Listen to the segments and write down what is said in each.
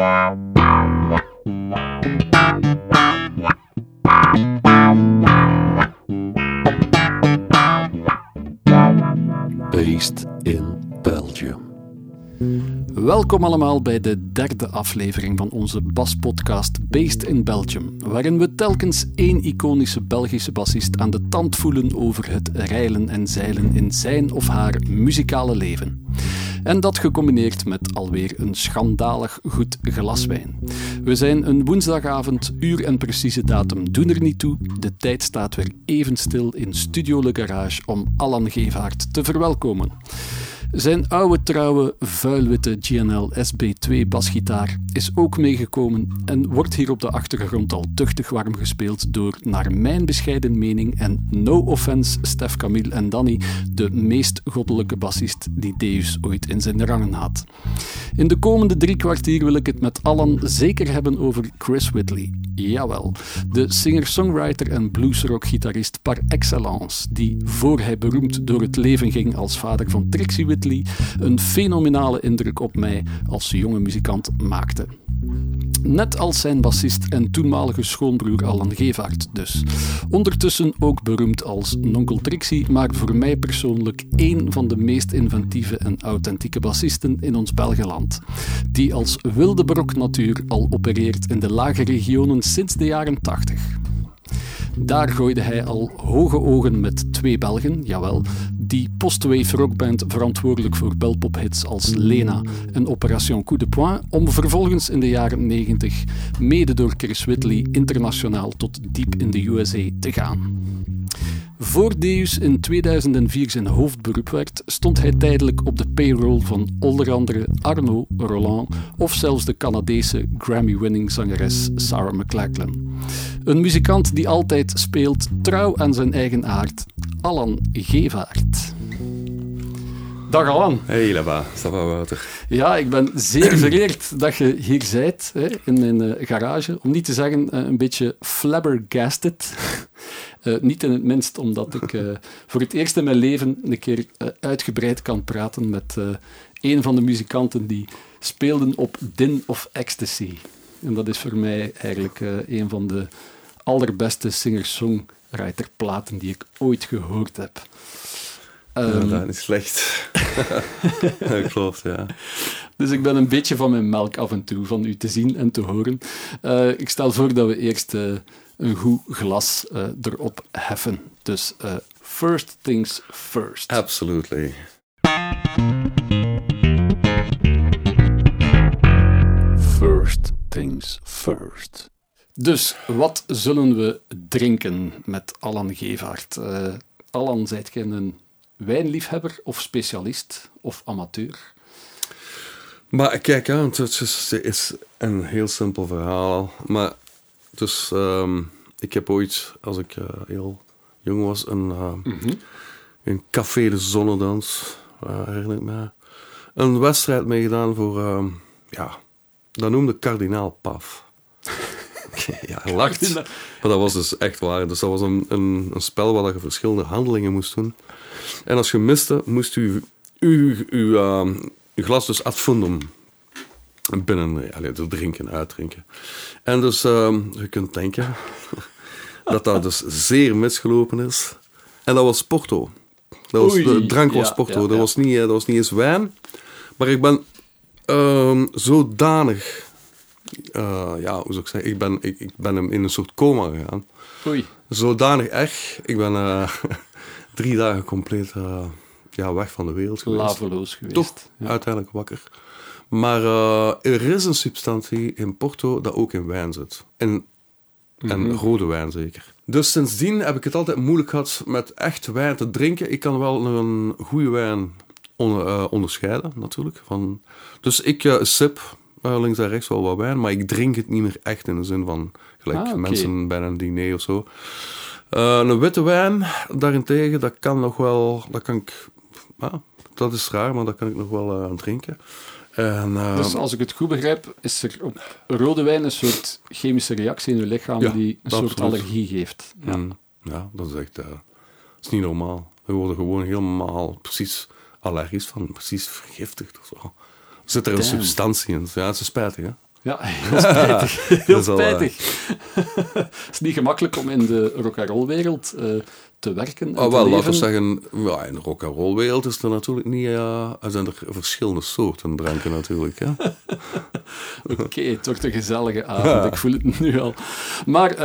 Based in Belgium. Welkom allemaal bij de derde aflevering van onze baspodcast Based in Belgium, waarin we telkens één iconische Belgische bassist aan de tand voelen over het reilen en zeilen in zijn of haar muzikale leven. En dat gecombineerd met alweer een schandalig goed glas wijn. We zijn een woensdagavond, uur en precieze datum doen er niet toe. De tijd staat weer even stil in Studio Le Garage om Allan Gevaert te verwelkomen. Zijn oude trouwe vuilwitte GNL SB2 basgitaar is ook meegekomen en wordt hier op de achtergrond al tuchtig warm gespeeld door, naar mijn bescheiden mening en no offense Stef Camille en Danny, de meest goddelijke bassist die Deus ooit in zijn rangen had. In de komende drie kwartier wil ik het met allen zeker hebben over Chris Whitley. Jawel, de singer-songwriter en bluesrock-gitarist par excellence, die voor hij beroemd door het leven ging als vader van Trixie Whitley, een fenomenale indruk op mij als jonge muzikant maakte. Net als zijn bassist en toenmalige schoonbroer Alan Gevaert dus. Ondertussen ook beroemd als Nonkel Trixie, maar voor mij persoonlijk één van de meest inventieve en authentieke bassisten in ons Belgeland. Die als wilde brok natuur al opereert in de lage regionen sinds de jaren 80. Daar gooide hij al hoge ogen met twee Belgen, jawel, die postwave rockband verantwoordelijk voor belpophits als Lena en Operation Coup de Poing, om vervolgens in de jaren 90, mede door Chris Whitley, internationaal tot diep in de USA te gaan. Voor Deus in 2004 zijn hoofdberoep werd, stond hij tijdelijk op de payroll van onder andere Arno Roland of zelfs de Canadese Grammy-winning zangeres Sarah McLachlan. Een muzikant die altijd speelt trouw aan zijn eigen aard, Alan Gevaert. Dag Alan. Hey Lava, ça va Wouter? Ja, ik ben zeer vereerd dat je hier bent, hè, in mijn uh, garage. Om niet te zeggen uh, een beetje flabbergasted. Uh, niet in het minst omdat ik voor het eerst in mijn leven een keer uitgebreid kan praten met een van de muzikanten die speelden op Din of Ecstasy. En dat is voor mij eigenlijk een van de allerbeste singer-songwriter platen die ik ooit gehoord heb. Um, ja, dat is slecht. dat klopt, ja. Dus ik ben een beetje van mijn melk af en toe, van u te zien en te horen. Uh, ik stel voor dat we eerst uh, een goed glas uh, erop heffen. Dus first things first. Absolutely. First things first. Dus wat zullen we drinken met Allan Gevaert? Allan, zijt je een wijnliefhebber of specialist of amateur? Maar kijk, hè, het is een heel simpel verhaal. Maar dus, um, ik heb ooit, als ik uh, heel jong was, een, uh, mm -hmm. een café de zonnedans, uh, herinner ik me, een wedstrijd meegedaan voor, uh, ja, dat noemde kardinaal Paf. ja, hij lacht. Maar dat was dus echt waar. Dus dat was een, een, een spel waar je verschillende handelingen moest doen. En als je miste, moest u uw, uw, uh, uw glas dus ad fundum binnen ja, dus drinken, uitdrinken. En dus uh, je kunt denken dat dat dus zeer misgelopen is. En dat was Porto. Dat was, de drank was Porto. Dat, was niet, dat was niet eens wijn. Maar ik ben uh, zodanig... Uh, ja, hoe zou ik zeggen? Ik ben, ik, ik ben in een soort coma gegaan. Oei. Zodanig echt. Ik ben... Uh, drie dagen compleet uh, ja, weg van de wereld geweest. Laveloos geweest. Toch ja. uiteindelijk wakker. Maar er is een substantie in Porto dat ook in wijn zit. En, mm -hmm. en rode wijn zeker. Dus sindsdien heb ik het altijd moeilijk gehad met echt wijn te drinken. Ik kan wel een goede wijn on, onderscheiden, natuurlijk. Van, dus ik sip links en rechts wel wat wijn, maar ik drink het niet meer echt in de zin van gelijk ah, okay. mensen bij een diner of zo. Uh, een witte wijn, daarentegen, dat kan nog wel, dat kan ik, ah, dat is raar, maar dat kan ik nog wel uh, drinken. En, uh, dus als ik het goed begrijp, is er op rode wijn een soort chemische reactie in je lichaam ja, die een soort allergie geeft. Ja, mm, ja dat is echt, dat is niet normaal. We worden gewoon helemaal precies allergisch van, precies vergiftigd of zo. Zit er een Damn. substantie in? Ja, het is spijtig, hè? Ja, heel spijtig. Heel spijtig. Het is niet gemakkelijk om in de rock'n'roll-wereld uh, te werken. En oh, wel, te laten we zeggen, ja, in de rock'n'roll-wereld is er natuurlijk niet. Uh, er zijn er verschillende soorten dranken, natuurlijk. Oké, okay, het wordt een gezellige avond. Ik voel het nu al. Maar uh,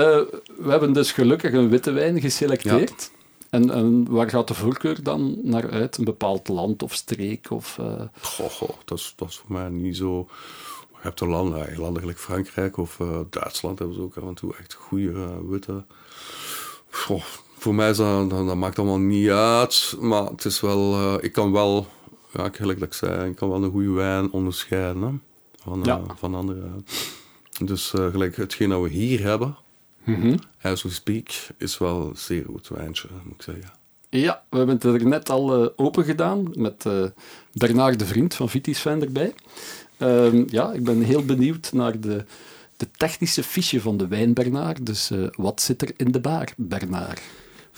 we hebben dus gelukkig een witte wijn geselecteerd. Ja. En, en, waar gaat de voorkeur dan naar uit? Een bepaald land of streek? Of, uh... goh, goh, dat, is, dat is voor mij niet zo. Je hebt er landen, landen gelijk Frankrijk of uh, Duitsland hebben ze ook af en toe echt goede uh, witte. Goh, voor mij is dat, dat, dat, maakt allemaal niet uit, maar het is wel, ik kan wel, ja, gelijk dat ik zei, ik kan wel een goede wijn onderscheiden hè, van, ja. van andere. Dus gelijk hetgeen dat we hier hebben, Mm -hmm. As we speak is wel een zeer goed wijntje, moet ik zeggen. Ja, we hebben het er net al uh, open gedaan met uh, Bernard de Vriend van Vitis Fan erbij. Uh, ja, ik ben heel benieuwd naar de, de technische fiche van de wijn, Bernard. Dus uh, wat zit er in de baar, Bernard?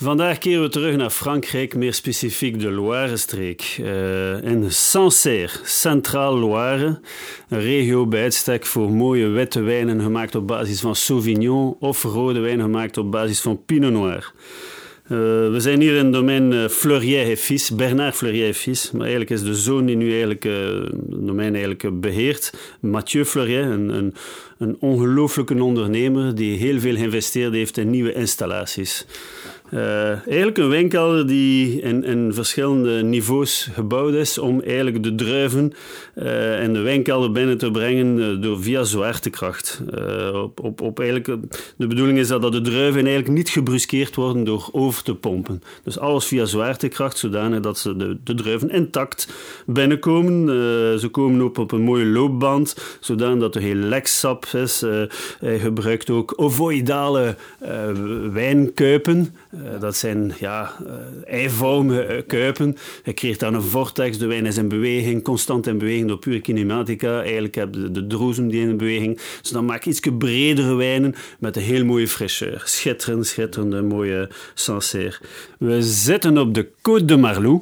Vandaag keren we terug naar Frankrijk, meer specifiek de Loire-streek. Uh, in Sancerre, Centraal Loire, een regio bij uitstek voor mooie witte wijnen gemaakt op basis van Sauvignon of rode wijn gemaakt op basis van Pinot Noir. Uh, we zijn hier in het domein uh, Fleurier et Fils, Bernard Fleurier et Fils. Maar eigenlijk is de zoon die nu eigenlijk uh, het domein eigenlijk beheert, Mathieu Fleurier, een, een, een ongelooflijke ondernemer die heel veel geïnvesteerd heeft in nieuwe installaties. Uh, eigenlijk een wijnkelder die in, in, verschillende niveaus gebouwd is om eigenlijk de druiven uh, in de wijnkelder binnen te brengen uh, door via zwaartekracht. op, op, op eigenlijk, de bedoeling is dat, de druiven eigenlijk niet gebruskeerd worden door over te pompen. Dus alles via zwaartekracht, zodanig dat ze de, druiven intact binnenkomen. ze komen op, op een mooie loopband, zodanig dat er heel leksap is. hij gebruikt ook ovoidale wijnkuipen. Uh, dat zijn ja, uh, eivormige kuipen. Je creëert dan een vortex, de wijn is in beweging, constant in beweging door pure kinematica. Eigenlijk heb je de, de droesem die in beweging. Dus dan maak je iets bredere wijnen met een heel mooie fraîcheur. Schitterend, schitterende, mooie Sancerre. We zitten op de Côte de Marlou.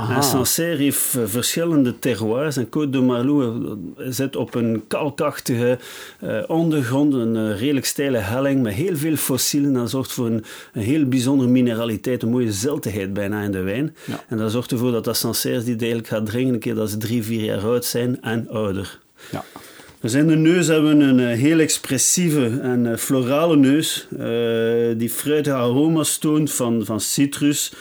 En Sancerre heeft eh, verschillende terroirs. En Côte de Marlou eh, zit op een kalkachtige uh, ondergrond, een uh, redelijk steile helling met heel veel fossielen. Dat zorgt voor een, een heel bijzondere mineraliteit, een mooie ziltigheid bijna in de wijn. Ja. En dat zorgt ervoor dat dat Sancerre die eigenlijk gaat drinken een keer dat ze drie, vier jaar oud zijn en ouder. Ja. Dus in de neus hebben we een heel expressieve en florale neus, uh, die fruitige aroma's toont van, van citrus,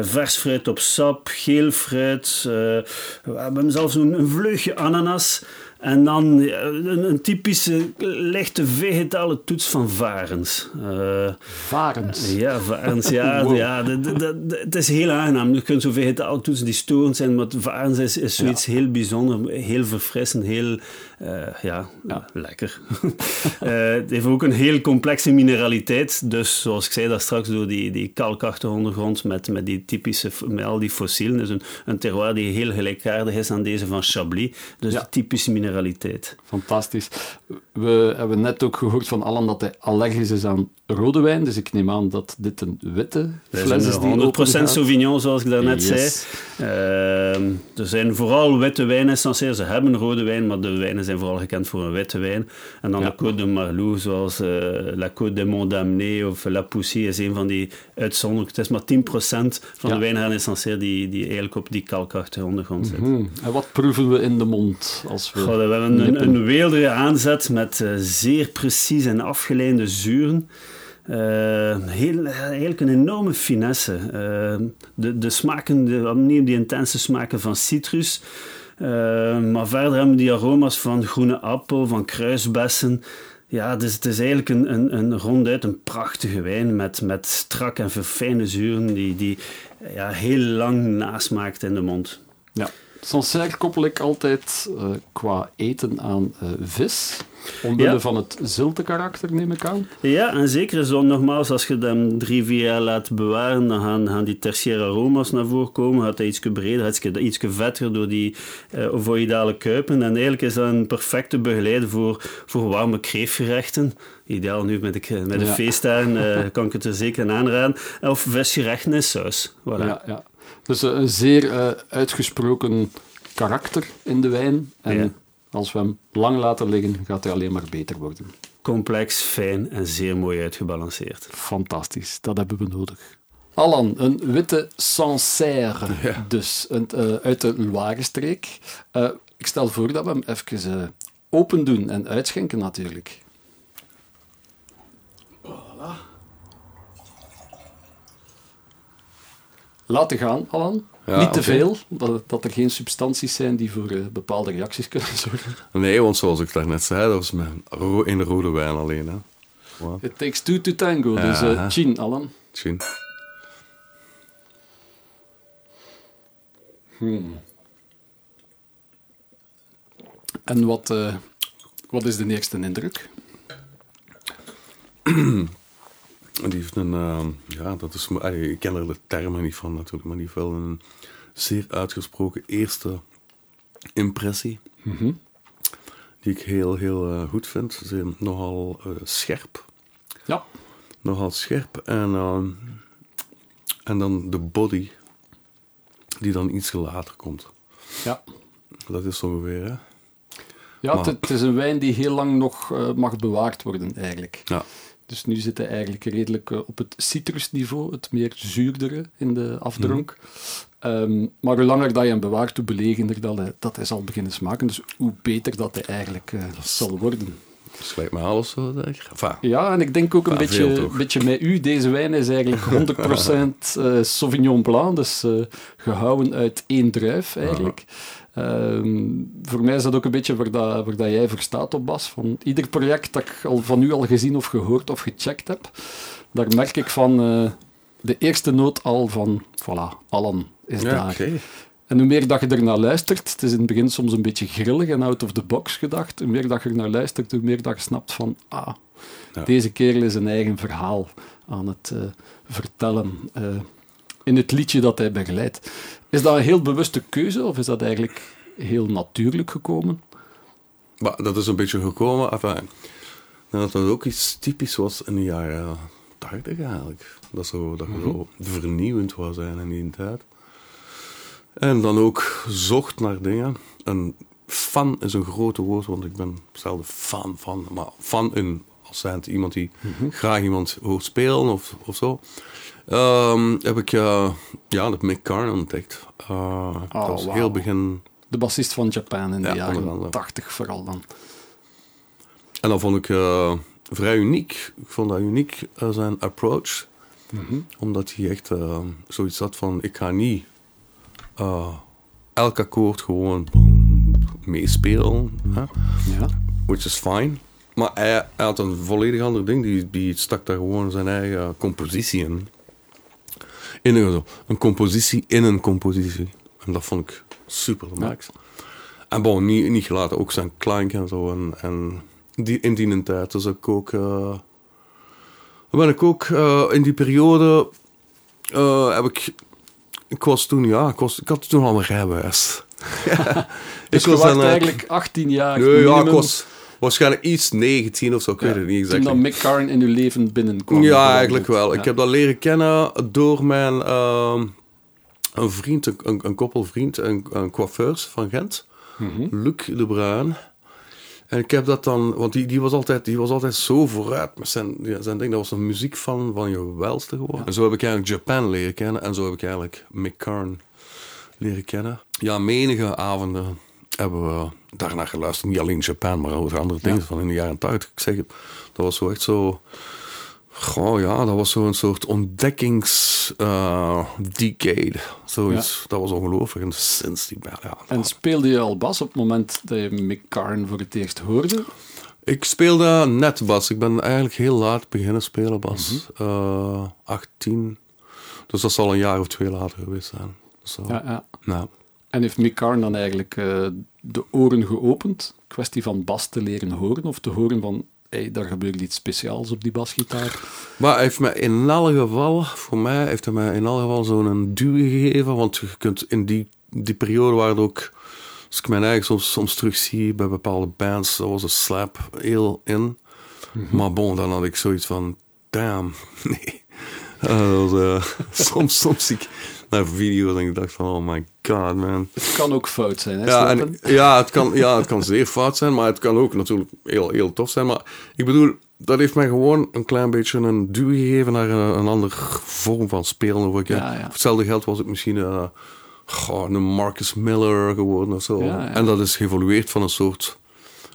vers fruit op sap, geel fruit. Uh, we hebben zelfs een, een vleugje ananas. En dan een, een, typische lichte vegetale toets van varens. Uh, varens? Ja, varens. Ja, wow. ja het is heel aangenaam. Je kunt zo vegetale toetsen die storend zijn, maar varens is, is zoiets ja. heel bijzonder, heel verfrissend, heel uh, ja, ja, lekker. uh, het heeft ook een heel complexe mineraliteit. Dus zoals ik zei daar straks, door die, die kalkachtige ondergrond met, met die typische, met al die fossielen. is een, een terroir die heel gelijkaardig is aan deze van Chablis. Dus ja. typische mineraliteit. Fantastisch. We hebben net ook gehoord van Alan dat hij allergisch is aan rode wijn. Dus ik neem aan dat dit een witte fles is. 100% Sauvignon, zoals ik daarnet yes. zei. Uh, er zijn vooral witte wijnen essentieel. Ze hebben rode wijn, maar de wijnen zijn vooral gekend voor een witte wijn. En dan ja. de Côte de Marlou, zoals uh, La Côte de Mondamné of La Poussy, is een van die uitzonderlijke. Het is maar 10% van ja. de wijnen essentieel die, die eigenlijk op die kalkachtige ondergrond zit. Mm -hmm. En wat proeven we in de mond? Als we, Goh, we hebben een, een weelderige aanzet met uh, zeer precies en afgeleide zuren. Uh, heel, eigenlijk een enorme finesse. Uh, de, de smaken, de, opnieuw die intense smaken van citrus. Uh, maar verder hebben die aroma's van groene appel, van kruisbessen. Ja, dus het is eigenlijk een, een, een ronduit een prachtige wijn met, met strak en verfijnde zuren die, die ja, heel lang nasmaakt in de mond. Ja. Sancerre koppel ik altijd uh, qua eten aan uh, vis. Omwille ja. van het zilte karakter, neem ik aan. Ja, en zeker zo nogmaals, als je hem drie, vier jaar laat bewaren, dan gaan, gaan die tertiaire aroma's naar voren komen. Gaat hij iets breder, iets, iets vetter door die uh, kuipen. En eigenlijk is dat een perfecte begeleider voor, voor warme kreefgerechten. Ideaal nu met de, met de ja. feestdagen, uh, kan ik het er zeker aan aanraden. Of visgerechten in saus. Voilà. Ja, ja. Dus een zeer uh, uitgesproken karakter in de wijn. En ja. Als we hem lang laten liggen, gaat hij alleen maar beter worden. Complex, fijn en zeer mooi uitgebalanceerd. Fantastisch, dat hebben we nodig. Alan, een witte Sancerre, Ja. dus een, eh, uit de Loire-streek. Eh, ik stel voor dat we hem even eh, open doen en uitschenken natuurlijk. Laten gaan, Alan. Ja, Niet te veel, dat, dat er geen substanties zijn die voor eh, bepaalde reacties kunnen zorgen. Nee, want zoals ik daarnet zei, dat was mijn ro in de rode wijn alleen. Hè. Wow. It takes two to tango, dus Ja. eh chin, Alan. Tjin. En wat, eh, wat is de eerste indruk? Die heeft een, ehm, ja, dat is, ik ken er de termen niet van natuurlijk, maar die heeft wel een zeer uitgesproken eerste impressie. Die ik heel, heel eh, goed vind. Ze is nogal eh, scherp. Ja, Nogal scherp. En, ehm, en dan de body, die dan iets later komt. ja. Dat is ongeveer, hè? Ja, het is een wijn die heel lang nog eh, mag bewaard worden, eigenlijk. Ja. Dus nu zit hij eigenlijk redelijk eh, op het citrusniveau, het meer zuurdere in de afdronk. Ehm, maar hoe langer dat je hem bewaart, hoe belegender dat hij, dat hij zal beginnen smaken. Dus hoe beter dat hij eigenlijk eh, zal worden. Gelijk met alles zo, denk ik. Enfin, Ja, en ik denk ook een Ja, beetje, beetje met u. Deze wijn is eigenlijk 100% eh, Sauvignon Blanc, dus eh, gehouden uit één druif eigenlijk. Ehm, voor mij is dat ook een beetje waar, dat, waar dat jij voor staat op Bas. Van ieder project dat ik al van u al gezien of gehoord of gecheckt heb, daar merk ik van eh, de eerste noot al van, voilà, allen is ja, daar. En hoe meer dat je ernaar luistert, het is in het begin soms een beetje grillig en out of the box gedacht, hoe meer dat je ernaar luistert, hoe meer dat je snapt van, ah, Ja. deze kerel is een eigen verhaal aan het eh, vertellen eh, in het liedje dat hij begeleidt. Is dat een heel bewuste keuze of is dat eigenlijk heel natuurlijk gekomen? Maar dat is een beetje gekomen. Enfin, dat dat ook iets typisch was in de jaren 80 eigenlijk. Dat, zo, dat je zo vernieuwend zijn in die tijd. En dan ook zocht naar dingen. En fan is een grote woord, want ik ben zelden fan van. Maar fan in, als zijnde iemand die graag iemand hoort spelen of, of zo. Ehm, heb ik eh, ja, Mick Carn ontdekt. Dat was wauw. heel begin De bassist van Japan in de Ja, jaren onder andere. 80 vooral dan. En dat vond ik eh, vrij uniek. Ik vond dat uniek, zijn approach. Omdat hij echt zoiets had van... Ik ga niet elk akkoord gewoon meespelen. Hè? Ja. Which is fine. Maar hij, hij had een volledig ander ding. Die, die stak daar gewoon zijn eigen compositie in. In een, een compositie in een compositie. En dat vond ik super de max. En bon, niet, niet gelaten, ook zijn klank en zo. En, en die, in die tijd dus ik ook... eh, ben ik ook eh, in die periode... eh, heb ik... Ik was toen, ja, ik, was, ik had toen al een rijbewijs. Dus je was dan, eigenlijk 18 jaar Nee, ja, ik was waarschijnlijk iets 19 of zo, ik ja, weet het niet toen exact. dat Mick Carn in uw leven binnenkwam. Ja, eigenlijk wel. Ja. Ik heb dat leren kennen door mijn ehm, een vriend, een, een, koppelvriend, een, een coiffeurs van Gent, Mhm. Luc de Bruin. En ik heb dat dan, want die, die, was, altijd, die was altijd zo vooruit met zijn, ja, zijn ding. Dat was een muziek van, van je welste gewoon. En zo heb ik eigenlijk Japan leren kennen en zo heb ik eigenlijk Mick leren kennen. Ja, menige avonden hebben we daarna geluisterd. Niet alleen Japan, maar ook andere dingen van in de jaren 80. Ik zeg het, dat was zo echt zo... Goh, ja, dat was zo'n soort ontdekkings eh, decade. Zoiets. Dat was ongelooflijk. En sinds die band, ja. En speelde je al bas op het moment dat je Mick Carn voor het eerst hoorde? Ik speelde net bas. Ik ben eigenlijk heel laat beginnen spelen bas. Eh 18. Dus dat zal een jaar of twee later geweest zijn. Zo. Ja, ja. Nou, En heeft Mick Carn dan eigenlijk eh, de oren geopend? Kwestie van bas te leren horen of te horen van, hey, daar gebeurt iets speciaals op die basgitaar. Maar hij heeft mij in alle geval, voor mij, heeft hij mij in alle geval zo'n duw gegeven. Want je kunt in die, die periode waar het ook, als ik mijn eigen soms, soms terug zie bij bepaalde bands, dat was een slap heel in. Maar bon, dan had ik zoiets van, damn, nee. Eh, eh, soms, soms zie ik naar video's en ik dacht van, oh my god, man. Het kan ook fout zijn, hè? Ja, en, ja, het kan, ja, het kan zeer fout zijn, maar het kan ook natuurlijk heel, heel tof zijn. Maar ik bedoel, dat heeft mij gewoon een klein beetje een duw gegeven naar een, een andere vorm van spelen. Of ik, Ja, ja, ja. Voor hetzelfde geld was ik misschien eh, goh, een Marcus Miller geworden of zo. En dat is geëvolueerd van een soort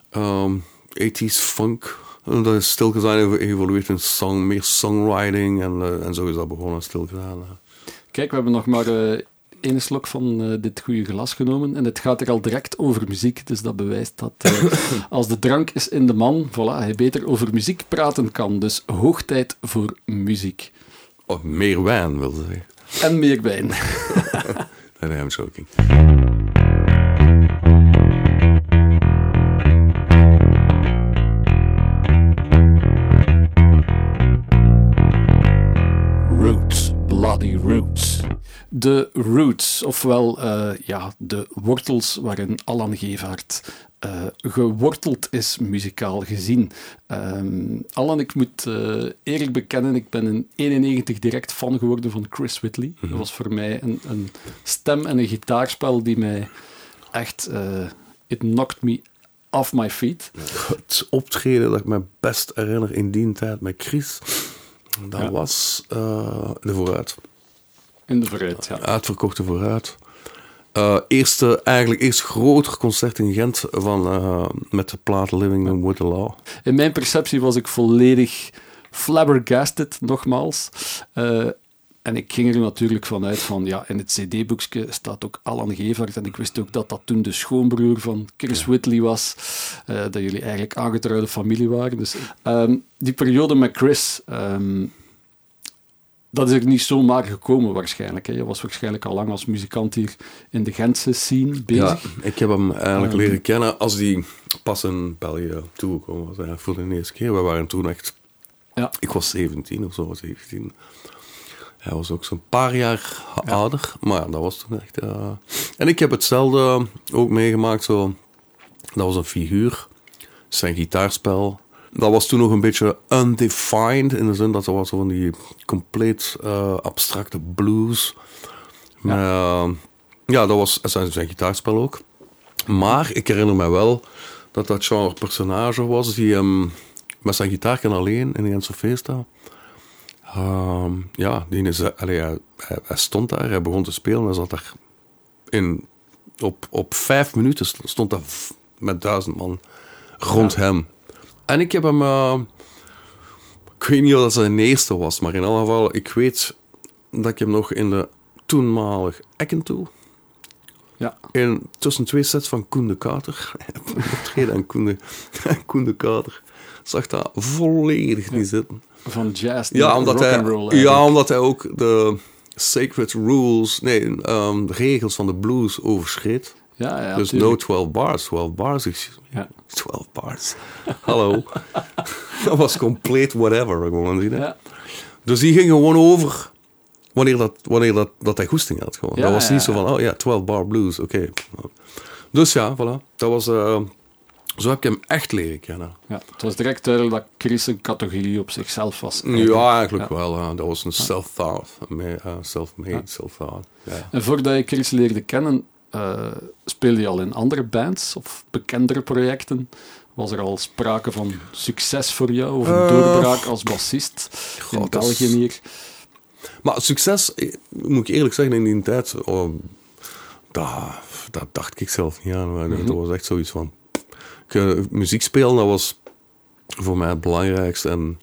ehm 80s funk. Dat is stilgezaan geëvolueerd in song, meer songwriting. En, eh, en zo is dat begonnen, stilgezaan. eh. Kijk, we hebben nog maar eh één slok van eh, dit goede glas genomen. En het gaat er al direct over muziek. Dus dat bewijst dat als de drank is in de man, voilà, hij beter over muziek praten kan. Dus hoog tijd voor muziek. Oh, meer wijn, wil ze zeggen. En meer wijn. Nee, nee, I'm joking. Bloody roots. De roots, ofwel eh, ja, de wortels waarin Alan Gevaert eh, geworteld is, muzikaal gezien. Ehm Alan, ik moet eh, eerlijk bekennen, ik ben in 91 direct fan geworden van Chris Whitley. Dat was voor mij een, een stem en een gitaarspel die mij echt... eh it knocked me off my feet. Het optreden dat ik me best herinner in die tijd met Chris, dat Ja. was eh, de vooruit. In de vooruit, ja. Uitverkochte vooruit. Eh, eerste, eigenlijk eerst groter concert in Gent van, eh, met de plaat Living with the Law. In mijn perceptie was ik volledig flabbergasted, nogmaals. En ik ging er natuurlijk vanuit van, ja, in het cd-boekje staat ook Alan Gevaert. En ik wist ook dat dat toen de schoonbroer van Chris Whitley was. eh, dat jullie eigenlijk aangetrouwde familie waren. Dus ehm, die periode met Chris, ehm, dat is er niet zomaar gekomen waarschijnlijk. Hè. Je was waarschijnlijk al lang als muzikant hier in de Gentse scene Ja, bezig. ik heb hem eigenlijk Ehm. leren kennen als die pas in België toegekomen was. eigenlijk voor de eerste keer. We waren toen echt... Ja. Ik was 17 of zo, 17. Hij was ook zo'n paar jaar ouder, maar ja, dat was toen echt... eh, En ik heb hetzelfde ook meegemaakt, zo... Dat was een figuur, zijn gitaarspel. Dat was toen nog een beetje undefined, in de zin dat er was van die compleet eh, abstracte blues. Ja. ja, dat was zijn, zijn gitaarspel ook. Maar ik herinner me wel dat dat genre personage was die hem met zijn gitaar alleen in de Gentse Feesta. Ehm, ja, die is, eh, allee, hij, hij- hij stond daar, hij begon te spelen en zat daar in, op, op vijf minuten st- stond daar met duizend man rond hem. En ik heb hem, eh, ik weet niet of dat zijn eerste was, maar in alle geval, ik weet dat ik hem nog in de toenmalig Ekkentoe Ja. in, tussen twee sets van Koen de Kater. Optreden en Koen de, en Koen de Kater. Zag dat volledig niet zitten. Van jazz Ja omdat, hij, rock'n'roll ja, eigenlijk. omdat hij ook de sacred rules, nee, ehm, de regels van de blues overschreed. Ja, ja, dus tuurlijk. no 12 bars, 12 bars, me. Ja. 12 bars. Hallo. dat was compleet whatever gewoon. Ja. Dus die ging gewoon over wanneer, dat, wanneer dat, dat hij goesting had. Gewoon. Ja, dat was ja, niet zo ja. van, oh ja, 12 bar blues, oké. Dus ja, voilà. Dat was, eh, zo heb ik hem echt leren kennen. Ja, het was direct duidelijk dat Chris een categorie op zichzelf was. Ja, eigenlijk Ja. wel. dat was een self-thought. Self-made, self-thought. Ja. En voordat je Chris leerde kennen, eh, speelde je al in andere bands of bekendere projecten? Was er al sprake van succes voor jou of een Eh, doorbraak als bassist in God, België is- hier? Maar succes, eh, moet ik eerlijk zeggen, in die tijd, oh, dat, dat dacht ik zelf niet aan. maar Mhm. Dat was echt zoiets van... Ik, eh, muziek spelen, dat was voor mij het belangrijkste. En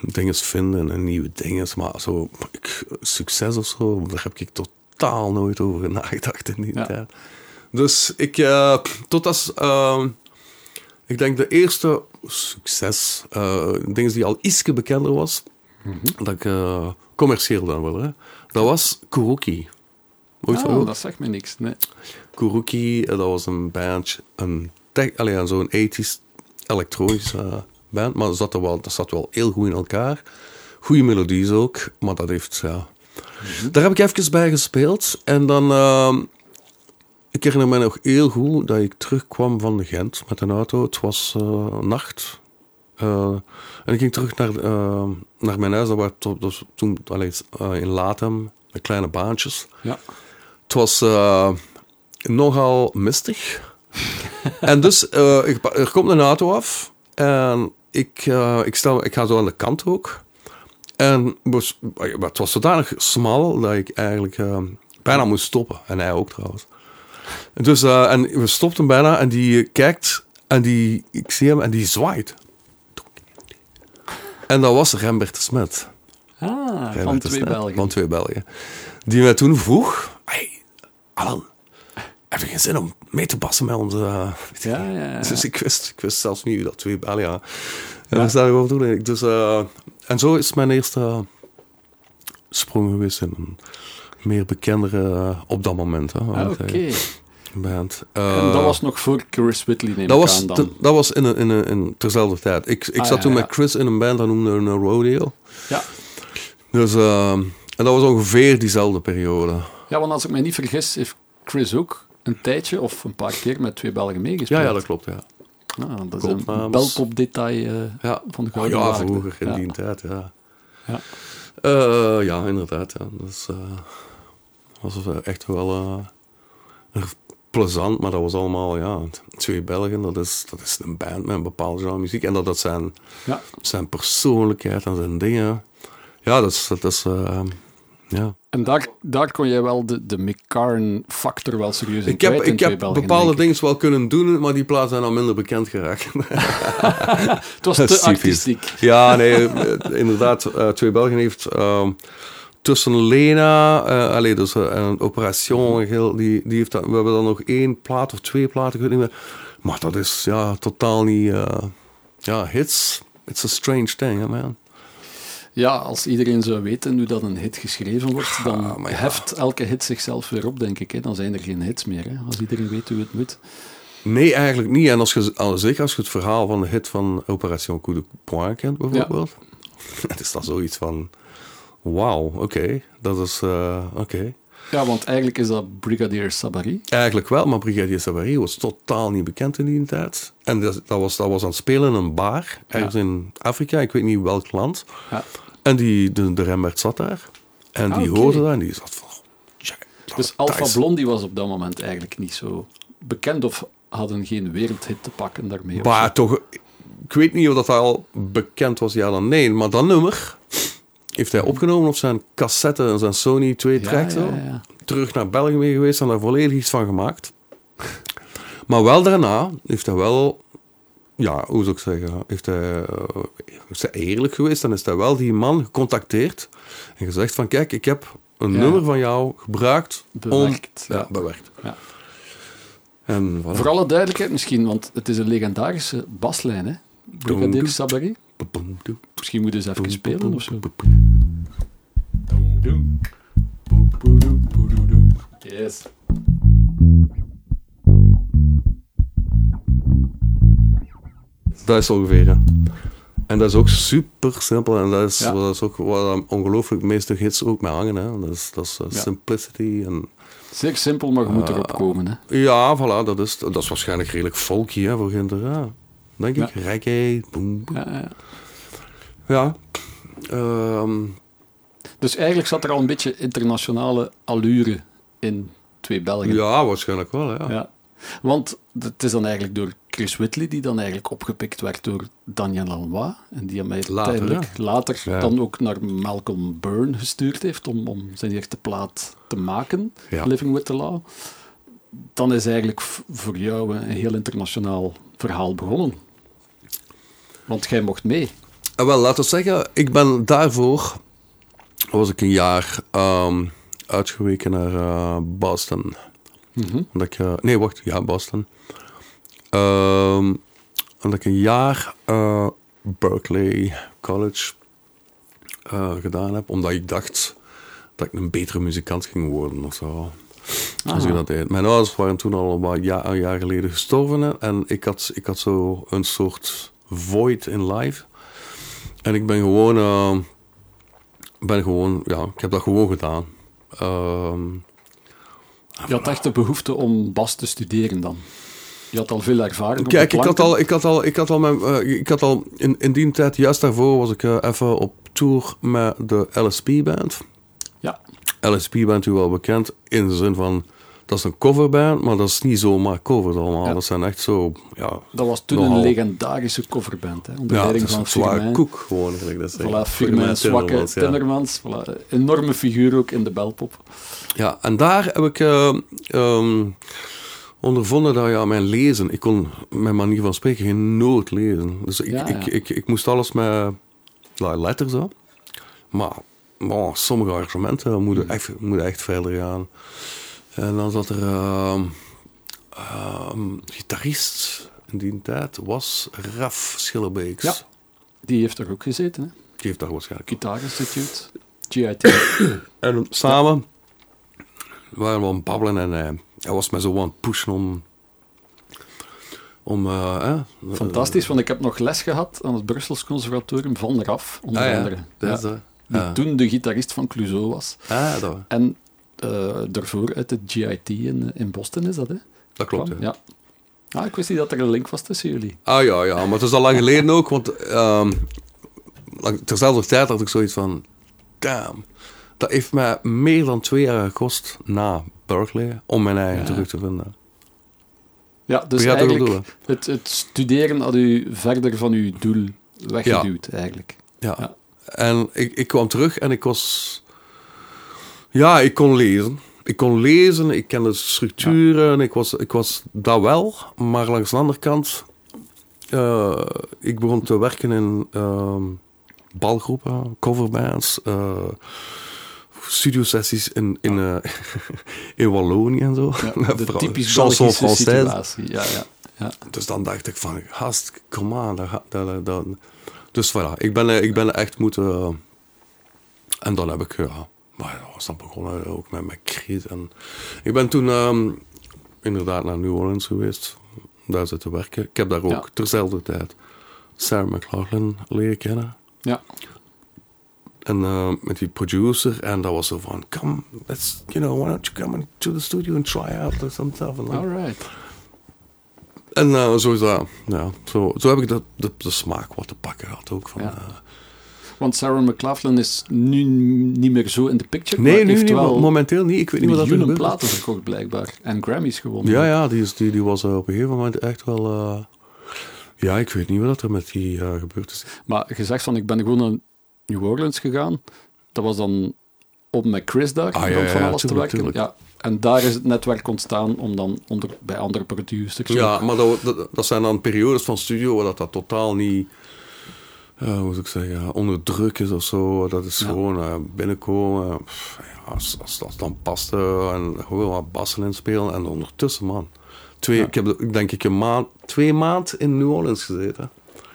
dingen vinden en nieuwe dingen. Maar zo, ik, succes of zo, daar heb ik totaal nooit over nagedacht in die Ja. tijd. Dus ik, eh, tot als... eh, ik denk de eerste succes, eh dingen die al ietsje bekender was, dat ik commercieel dan wel, hè. dat was Kuruki. Ooit Oh, dat zegt me niks. Nee. Kuruki, eh, dat was een band, een tech, allee, zo'n 80s elektronische eh, band, maar dat zat, er wel, dat zat wel heel goed in elkaar. Goede melodies ook, maar dat heeft, ja... Daar heb ik even bij gespeeld en dan... ehm, ik herinner me nog heel goed dat ik terugkwam van de Gent met een auto. Het was eh, nacht. Eh, en ik ging terug naar, naar mijn huis. Dat was was toen allee, in Latem, met kleine baantjes. Ja. Het was nogal mistig. En dus, eh, er komt een auto af. En ik, eh, ik, stel, ik ga zo aan de kant ook. En was- het was zodanig smal dat ik eigenlijk eh, bijna moest stoppen. En hij ook trouwens. En Dus, en we stopten bijna en die kijkt en die, ik zie hem en die zwaait. En dat was Rembert de Smet. Ah, van Rembert twee Belgen. Van twee Belgen. Die mij toen vroeg, hey, Alan, heb je geen zin om mee te passen met onze... eh, Ja, ja, ja. Dus ik wist, ik wist zelfs niet dat twee Belgen waren. En daar sta ik over toe. Dus, eh, en zo is mijn eerste sprong geweest in een meer bekendere eh, op dat moment. Hè, Ah, Oké. band. En dat was nog voor Chris Whitley, neem dat ik was, aan dan. te- dat was in, een, in, een, in terzelfde tijd. Ik, ik Ah, zat ja, toen ja. met Chris in een band, dat noemde een rodeo. Ja. Dus, en dat was ongeveer diezelfde periode. ja, want als ik mij niet vergis, heeft Chris ook een tijdje of een paar keer met twee Belgen meegespeeld. Ja, ja, dat klopt, ja. Ah, dat is een Goldnames. belpop-detail eh, Ja, van de Ah, Gouden ja vroeger in Ja. die tijd, ja. Ja. Eh, ja, inderdaad. Ja. Dat is, eh, was echt wel plezant, maar dat was allemaal, ja, twee Belgen, dat is, dat is een band met een bepaalde genre muziek. En dat, dat zijn, Ja. zijn persoonlijkheid en zijn dingen. Ja, dat is, dat is ja. En daar, daar kon jij wel de, de McCarn-factor wel serieus in Ik heb, ik heb Belgen, bepaalde dingen wel kunnen doen, maar die plaatsen zijn al minder bekend geraakt. Het was te artistiek. Ja, nee, eh, inderdaad. eh, Twee Belgen heeft ehm, tussen Lena, eh allee, dus eh, en Operation, heel, die, die heeft dat, we hebben dan nog één plaat of twee platen, ik weet niet meer. Maar dat is ja, totaal niet, eh, ja, hits. It's a strange thing, hè, man. Ja, als iedereen zou weten hoe dat een hit geschreven wordt, dan Ah, ja. heft elke hit zichzelf weer op, denk ik. Hè. Dan zijn er geen hits meer, hè. als iedereen weet hoe het moet. Nee, eigenlijk niet. En als je, al- zeker als je het verhaal van de hit van Operation Coup de Poing kent, bijvoorbeeld. Het is dan zoiets van, wauw, oké, dat is, eh, oké. Ja, want eigenlijk is dat Brigadier Sabari. Eigenlijk wel, maar Brigadier Savary was totaal niet bekend in die tijd. En dat, dat, was, dat was aan het spelen in een bar, ergens in Afrika, ik weet niet welk land. Ja. En die, de, de Rembert zat daar. En Ah, die hoorde dat en die zat van... "Tja, dat- Dus Alpha is- Blondie was op dat moment eigenlijk niet zo bekend of hadden geen wereldhit te pakken daarmee. Maar toch, ik weet niet of dat al bekend was, ja dan nee. Maar dat nummer heeft hij opgenomen op zijn cassette en zijn Sony 2 Ja, track. ja, zo. ja, ja. Terug naar België mee geweest en daar volledig iets van gemaakt. Maar wel daarna heeft hij wel, ja, hoe zou ik zeggen, heeft hij, eh, is hij eerlijk geweest en is hij wel die man gecontacteerd en gezegd van kijk, ik heb een Ja. nummer van jou gebruikt Bewerkt, om... Ja, ja. bewerkt. Ja. En voilà. Voor alle duidelijkheid misschien, want het is een legendarische baslijn, hè? Brigadier Sabari. Misschien moeten ze even spelen of zo. Yes. Dat is ongeveer. hè. En dat is ook super simpel. En dat is, Ja. dat is ook waar ongelooflijk meeste hits ook mee hangen. Hè. Dat is, dat is eh, Ja. simplicity. En, Zeer simpel, maar je moet erop komen, hè? ja, voilà. Dat is, dat is waarschijnlijk redelijk folky hè, voor Ginter. Ja, denk ik. Reggae. Boom, boom. Ja, ja. Ja. Ehm, Dus eigenlijk zat er al een beetje internationale allure in twee Belgen. ja, waarschijnlijk wel. Ja. Ja. Want het is dan eigenlijk door Chris Whitley, die dan eigenlijk opgepikt werd door Daniel Lanois. En die hem Later, uiteindelijk later Ja. dan ook naar Malcolm Byrne gestuurd heeft om, om zijn eerste plaat te maken, Ja. Living with the Law. Dan is eigenlijk voor jou een heel internationaal verhaal begonnen. Want jij mocht mee. Eh, wel, laten we zeggen, ik ben daarvoor... was ik een jaar ehm, uitgeweken naar eh, Boston. Mhm. Omdat ik, eh, nee, wacht, ja, Boston. Ehm omdat ik een jaar eh, Berkeley College eh, gedaan heb, omdat ik dacht dat ik een betere muzikant ging worden of zo. Als ik dat deed. Mijn ouders waren toen al wat ja, een jaar geleden gestorven en ik had, ik had zo een soort void in life. En ik ben gewoon, ben gewoon, ja, ik heb dat gewoon gedaan. Ehm, Je had echt de behoefte om bas te studeren dan. je had al veel ervaring. Kijk, ik had al, ik had al, ik had al, mijn, uh, ik had al in, in die tijd, juist daarvoor, was ik uh, even op tour met de LSP-band. Ja. LSP bent u wel bekend in de zin van dat is een coverband, maar dat is niet zomaar covers allemaal. Ja. Dat zijn echt zo, ja... Dat was toen nogal... een legendarische coverband, hè, onder ja, leiding van Firmin. koek gewoon, gelijk dat. Voilà, Firmin, zwakke Timmermans. Ja. Voilà, enorme figuur ook in de belpop. Ja, en daar heb ik uh, um, ondervonden dat ja, mijn lezen... Ik kon mijn manier van spreken geen nood lezen. Dus ik, ik, ik, ik, moest alles met like, letters, hè. Maar bon, sommige argumenten moeten echt, moeten echt verder gaan. En dan zat er uh, gitarist in die tijd was Raf Schillerbeeks. Ja. Die heeft er ook gezeten, hè? Die heeft daar waarschijnlijk. Guitar Institute, GIT. en samen waren we aan het babbelen en hij, hij was mij zo aan het pushen om... om uh, eh, Fantastisch, want ik heb nog les gehad aan het Brussels Conservatorium van Raf, onder ah, ja. andere. Uh, die ja. toen de gitarist van Clouseau was. Ah, dat, En daarvoor uit het GIT in, in Boston is dat, hè? dat klopt, Kwam, ja. Ah, ik wist niet dat er een link was tussen jullie. Ah ja, ja, maar het is al lang geleden ook, want um, terzelfde tijd had ik zoiets van, damn, dat heeft mij meer dan twee jaar gekost na Berkeley om mijn eigen Ja. terug te vinden. Ja, dus eigenlijk het, het studeren had u verder van uw doel weggeduwd, eigenlijk. Ja. Ja. En ik, ik kwam terug en ik was... Ja, ik kon lezen. Ik kon lezen, ik kende structuren, ik, was, ik was dat wel. Maar langs de andere kant... eh, ik begon te werken in ehm, balgroepen, coverbands... eh studiosessies in, in, eh, in Wallonië en zo. Ja, de vooral typisch chanson Belgische situatie. Ja, ja, ja. Dus dan dacht ik van, gast, kom aan. Dat, gaat- dat, dat. Dus voilà, ik ben, ik ben echt moeten... en dan heb ik, ja... Maar dat was dan begonnen ook met mijn creed. En ik ben toen ehm, inderdaad naar New Orleans geweest. Daar zitten werken. Ik heb daar ook Ja. terzelfde tijd Sarah McLaughlin leren kennen. ja. En eh, met die producer. En dat was zo van, come, let's, you know, why don't you come into the studio and try out some stuff. And like, Alright. En eh, zo is dat. Ja, zo, zo heb ik de, de, de smaak wat te pakken gehad ook. Van, Ja. eh, Want Sarah McLaughlin is nu niet meer zo in de picture. nee, nu niet, momenteel niet. Ik weet niet wat dat er gebeurt. platen verkocht, blijkbaar. En Grammys gewonnen. Ja, ja, die, is, die, die was eh, op een gegeven moment echt wel... eh, ja, ik weet niet wat er met die eh, gebeurd is. Maar je zegt van, ik ben gewoon naar New Orleans gegaan. Dat was dan om met Chris daar, Ah, om ja, ja, van alles tuurlijk, te werken. tuurlijk. Ja. En daar is het netwerk ontstaan om dan onder, bij andere producers... Ja, maar dat, dat, dat zijn dan periodes van studio waar dat, dat totaal niet... eh, hoe moet ik zeggen? Onder druk is of zo. Dat is Ja. gewoon eh, binnenkomen. Pff, ja, als, als dat dan paste en gewoon wat bassen inspelen. En ondertussen, man. Twee, Ja. Ik heb denk ik een maand, twee maand in New Orleans gezeten.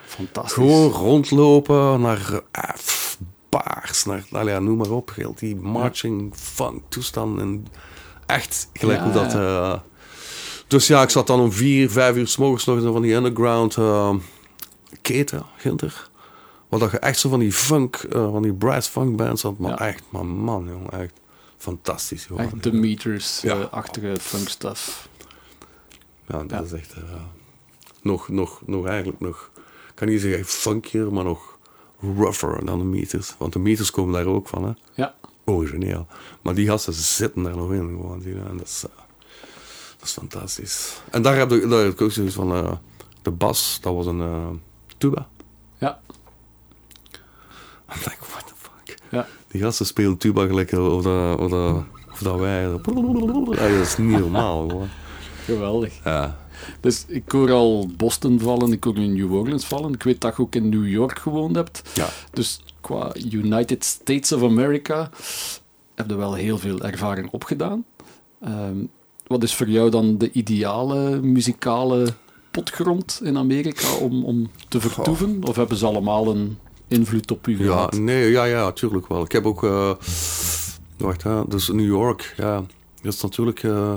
Fantastisch. Gewoon rondlopen naar eh, pff, baars, naar, nou ja, noem maar op. Heel die marching funk toestand. En echt gelijk Ja, hoe dat... ja. eh, dus ja, ik zat dan om vier, vijf uur s morgens nog in van die underground eh, keten, Ginter. Dat je echt zo van die funk, eh, van die brass funk bands had. Maar Ja. echt, maar man, jongen, echt fantastisch. Gewoon. Echt de meters, Ja. funk stuff. Ja, dat is echt... eh, nog, nog, nog eigenlijk nog... Ik kan niet zeggen funkier, maar nog rougher dan de meters. Want de meters komen daar ook van, hè. Ja. Origineel. Maar die gasten zitten daar nog in, gewoon. Die, en dat, is, eh, dat is fantastisch. En daar heb ik, daar heb ik ook zoiets van... de bas, dat was een tuba. I'm like, what the fuck? Ja. Die gasten spelen tuba gelijk of dat, of dat, of dat wij... Ja, dat is niet normaal. Geweldig. Ja. Dus ik hoor al Boston vallen, ik hoor New Orleans vallen. Ik weet dat je ook in New York gewoond hebt. Ja. Dus qua United States of America heb je wel heel veel ervaring opgedaan. Ehm, wat is voor jou dan de ideale muzikale potgrond in Amerika om, om te vertoeven? Of hebben ze allemaal een invloed op u Ja, gehad? nee, ja, ja, tuurlijk wel. Ik heb ook... eh, wacht, hè, dus New York, ja. Dat is natuurlijk... eh,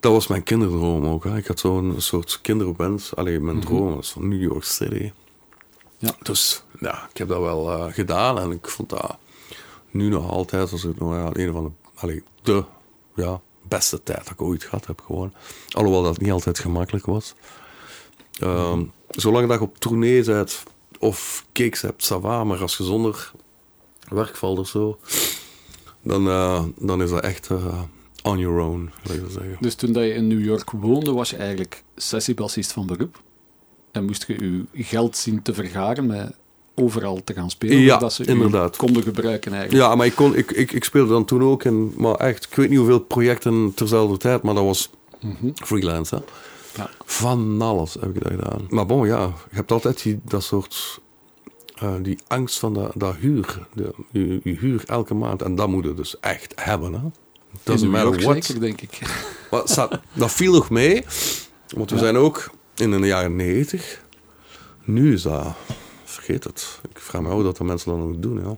dat was mijn kinderdroom ook. Hè. Ik had zo'n soort kinderwens. Alleen mijn droom was van New York City. Ja. Dus ja, ik heb dat wel eh, gedaan. En ik vond dat nu nog altijd als ik nog ja, een van de... Allee, de, ja, beste tijd dat ik ooit gehad heb gewoon. Alhoewel dat niet altijd gemakkelijk was. Ehm, zolang dat je op tournee bent of gigs hebt, ça va, maar als je zonder werk valt of zo, dan, eh, dan is dat echt eh, on your own, laat ik zeggen. Dus toen dat je in New York woonde, was je eigenlijk sessiebassist van beroep. En moest je je geld zien te vergaren met overal te gaan spelen, Ja, dat ze inderdaad. konden gebruiken eigenlijk. Ja, maar ik, kon, ik, ik, ik speelde dan toen ook in, maar echt, ik weet niet hoeveel projecten terzelfde tijd, maar dat was freelance, hè. Ja. Van alles heb ik dat gedaan. Maar bon, ja, je hebt altijd die, dat soort, eh, die angst van dat, dat huur, de, je, je huur elke maand, en dat moet je dus echt hebben, hè. Doesn't matter what. zeker, denk ik. Maar dat viel nog mee, want we Ja. zijn ook in de jaren 90. Nu is dat, vergeet het. Ik vraag me af dat de mensen dat nog doen, ja.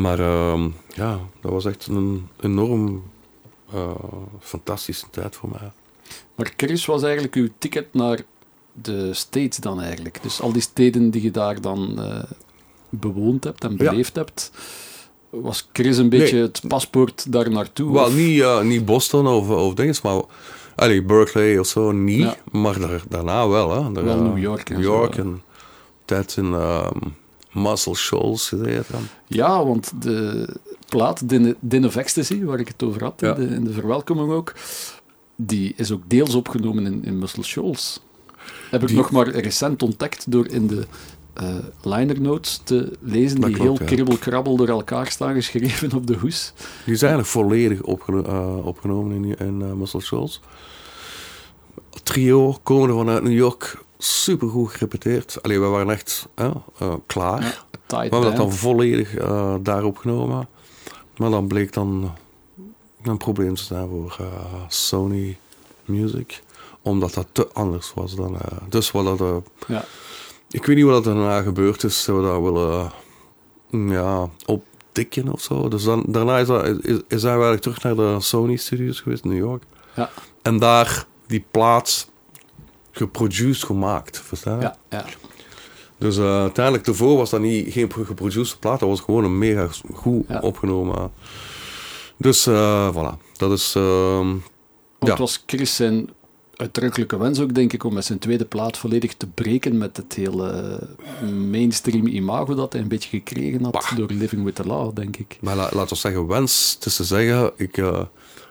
Maar ehm, ja, dat was echt een enorm eh, fantastische tijd voor mij. Maar Chris was eigenlijk uw ticket naar de States dan eigenlijk. Dus al die steden die je daar dan eh, bewoond hebt en beleefd hebt, was Chris een beetje Nee. het paspoort daar naartoe? Wel, niet, eh, niet Boston of, of dinges, maar... Allee, Berkeley of zo, niet. Ja. Maar daar, daarna wel, hè. Daar, Wel eh, New York en New York en tijd in ehm Muscle Shoals gezeten. Ja, want de plaat Din Din of Ecstasy, waar ik het over had Ja. in, de, in de verwelkoming ook, die is ook deels opgenomen in, in Muscle Shoals. Heb ik Die- nog maar recent ontdekt door in de eh, liner notes te lezen, Dat die klopt, heel ja. kribbel-krabbel door elkaar staan geschreven op de hoes. Die is eigenlijk volledig opgeno- eh, opgenomen in, in eh, Muscle Shoals. Trio, komende vanuit New York, supergoed gerepeteerd. Allee, we waren echt klaar. Ja, we hebben dat dan volledig daar opgenomen. Maar dan bleek dan een probleem te zijn voor eh, Sony Music. Omdat dat te anders was dan... eh, dus wat dat... eh, Ja. ik weet niet wat er daarna gebeurd is. Ze we dat willen ja, opdikken of zo. Dus dan, daarna is, dat, is, is- zijn we eigenlijk terug naar de Sony Studios geweest in New York. Ja. En daar die plaats geproduced gemaakt. Verstaan je? Ja, ja. Dus uiteindelijk daarvoor was dat niet, geen geproduceerde plaat. Dat was gewoon een mega goed Ja. opgenomen. Dus eh, voilà. Dat is... ehm, Want Ja. het was Chris zijn uitdrukkelijke wens ook, denk ik, om met zijn tweede plaat volledig te breken met het hele mainstream imago dat hij een beetje gekregen had Bah. door Living with the Law, denk ik. maar la- laten we zeggen, wens het is te zeggen. Ik eh,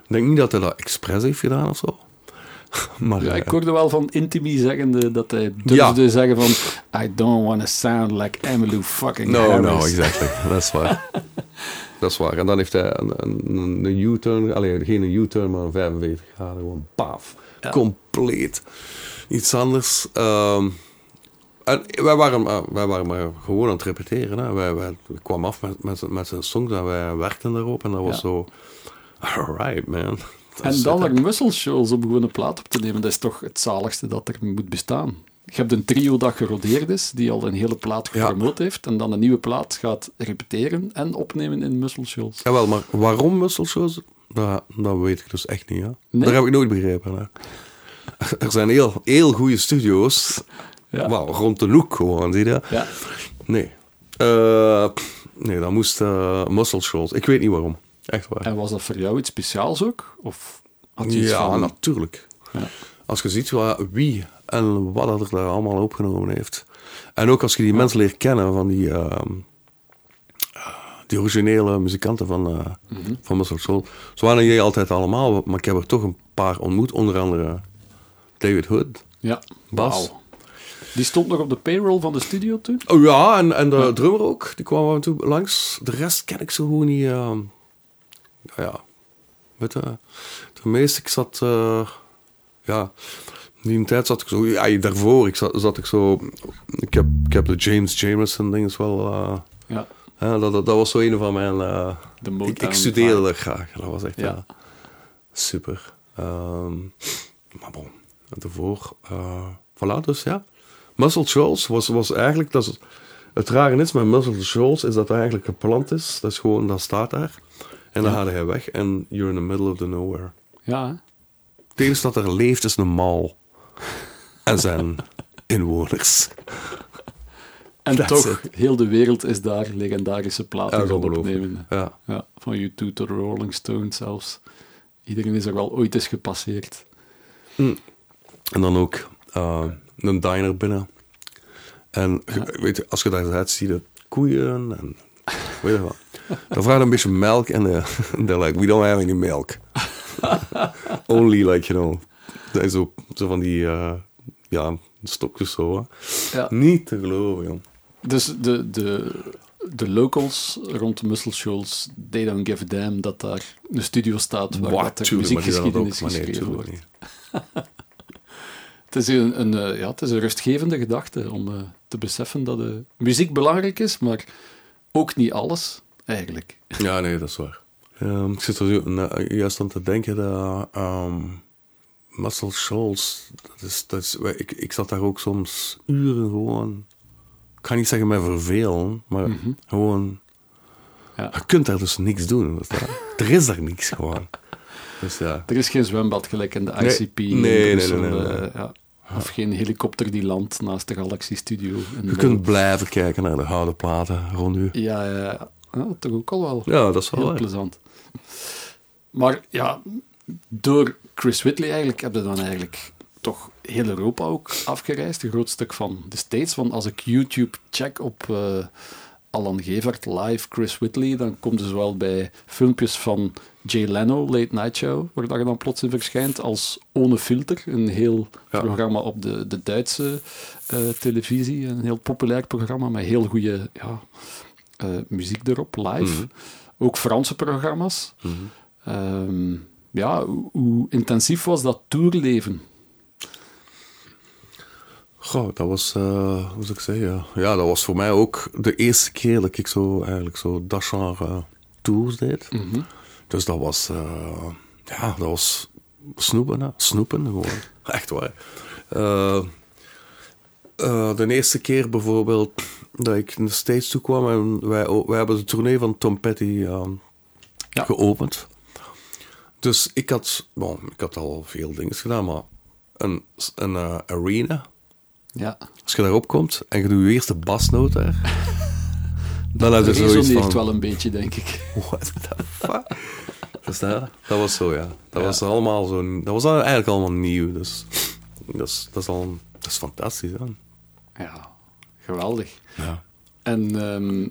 denk niet dat hij dat expres heeft gedaan of zo. maar Ja, eh, ik hoorde wel van Intimi zeggende dat hij durfde Ja. zeggen van I don't want to sound like Emmylou fucking No, Harris. no, exactly. Is waar. dat is waar. En dan heeft hij een, een, een U-turn, alleen geen een U-turn, maar een 45 graden. Gewoon paf. Ja. Compleet. Iets anders. Ehm, en wij waren, maar- wij waren maar gewoon aan het repeteren. Hè. Wij, wij kwamen af met, met, met zijn songs en wij werkten daarop. En dat was Ja. zo... Alright, man. Dat En dan er muscle shows op gewoon een plaat op te nemen, dat is toch het zaligste dat er moet bestaan. Je hebt een trio dat gerodeerd is, die al een hele plaat Ja. gepromoot heeft, en dan een nieuwe plaat gaat repeteren en opnemen in muscle shows. Jawel, maar waarom muscle shows? Dat, dat weet ik dus echt niet. Nee? Dat heb ik nooit begrepen. Hè. Er zijn heel, heel goede studio's. Ja. Wauw, rond de look gewoon, zie je? Ja. Nee. Eh, nee, dat moest eh muscle shows. Ik weet niet waarom. Echt waar. En was dat voor jou iets speciaals ook? Of had je iets Ja, van... natuurlijk. Ja. Als je ziet wat, wie en wat er daar allemaal opgenomen heeft. En ook als je die mensen leert kennen van die, ehm, eh, die originele muzikanten van, Mhm. van Soul. Zo waren die altijd allemaal, maar ik heb er toch een paar ontmoet. Onder andere David Hood. Ja, Bas. Die stond nog op de payroll van de studio toen? Oh ja, en, en de drummer ook. Die kwam af en toe langs. De rest ken ik zo gewoon niet. ehm, ja, weet je. De meeste, ik zat... eh, ja, die tijd zat ik zo... Ja, daarvoor ik zat, zat ik zo... Ik heb, ik heb de James Jamerson dinges wel... eh, Ja, dat, dat, dat was zo een van mijn... eh, de ik, ik studeerde dat graag. Dat was echt Ja. ja. super. Ehm, maar bon, daarvoor... eh voilà, dus ja. Muscle Shoals was, was eigenlijk... Dat is, het rare is met Muscle Shoals is dat het eigenlijk geplant is. Dat is gewoon, dat staat daar. En dan Ja. gaat hij weg en you're in the middle of the nowhere. Ja, hè? Het enige dat er leeft is een mal. En zijn inwoners. En That's toch, heel de wereld is daar legendarische platen gaan opnemen. Ja. Ja, van U2 tot de Rolling Stones zelfs. Iedereen is er wel ooit eens gepasseerd. En dan ook eh, een diner binnen. En weet je, als je daar zit, zie je koeien en weet je wat. Dan vraag je een beetje melk en eh, they're like, we don't have any milk. Only like, you know, dat is zo, zo van die, eh, ja, stokjes zo. hè. Ja. Niet te geloven, joh. Dus de, de, de locals rond Muscle Shoals, they don't give a damn dat daar een studio staat waar dat tuurlijk, dat muziekgeschiedenis ook, nee, geschreven wordt. Het is een, een, eh, ja, het is een rustgevende gedachte om eh, te beseffen dat de muziek belangrijk is, maar ook niet alles, eigenlijk. Ja, nee, dat is waar. Ehm, ik zit er juist aan te denken dat ehm Muscle Shoals, dat is, dat is, ik, ik zat daar ook soms uren gewoon, ik ga niet zeggen mij vervelen, maar gewoon, Ja. je kunt daar dus niks doen. Dat. er is daar niks gewoon. Dus ja, Er is geen zwembad gelijk in de ICP. nee, nee, nee, nee, nee. ja. Of geen helikopter die landt naast de Galaxy Studio. je de- kunt blijven kijken naar de houten platen rond u. Ja, ja, ja. Ja, toch ook al wel. Ja, dat is wel Heel waar. plezant. Maar ja, door Chris Whitley eigenlijk heb je dan eigenlijk toch heel Europa ook afgereisd. Een groot stuk van de States. Want als ik YouTube check op eh Alan Gevert live Chris Whitley, dan komt er zowel bij filmpjes van Jay Leno, Late Night Show, waar dat je dan plots in verschijnt, als Ohne Filter, een heel Ja. programma op de, de Duitse eh, televisie. Een heel populair programma met heel goede ja, eh, muziek erop, live. Mhm. Ook Franse programma's. Ehm, ja, hoe, intensief was dat tourleven? Goh, dat was, eh, hoe zou ik zeggen, ja, dat was voor mij ook de eerste keer dat ik zo, eigenlijk zo dat genre tours deed. Dus dat was, eh, ja, dat was snoepen, hè. snoepen gewoon. Echt waar. Eh, eh, de eerste keer bijvoorbeeld dat ik naar de States toe kwam en wij, wij hebben de tournee van Tom Petty eh, Ja. geopend. Dus ik had, bon, ik had al veel dingen gedaan, maar een, een eh, arena, Ja, als je daarop komt en je doet je eerste basnoot daar, dan heb je dat zoiets van... wel een beetje, denk ik. What the fuck? Versta je? Dat was zo, ja. Dat Ja. was allemaal zo... Dat was eigenlijk allemaal nieuw, dus... Dat is, dat is al... Dat is fantastisch, hè? Ja, geweldig. Ja. En ehm,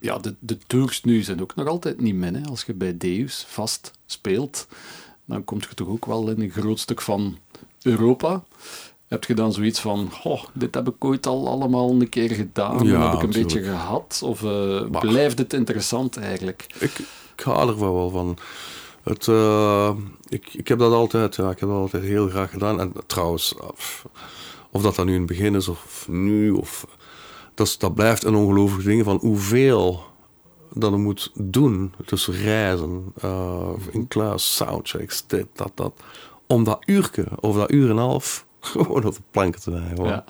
ja, de, de tours nu zijn ook nog altijd niet min. Hè. Als je bij Deus vast speelt, dan kom je toch ook wel in een groot stuk van Europa. Heb je dan zoiets van, oh, dit heb ik ooit al allemaal een keer gedaan, Ja, dat heb ik een beetje gehad? Of eh, blijft het interessant eigenlijk? Ik, ik hou er wel van. Het, eh, ik, ik heb dat altijd, ja, ik heb dat altijd heel graag gedaan. En trouwens, of, of dat dan nu in het begin is of nu, of, dat, is- dat blijft een ongelooflijk ding van hoeveel dat je moet doen. Dus reizen, eh, in kluis, soundchecks, dit, dat, dat. Om dat uurke, of dat uur en een half, gewoon op de planken te rijden. Ja.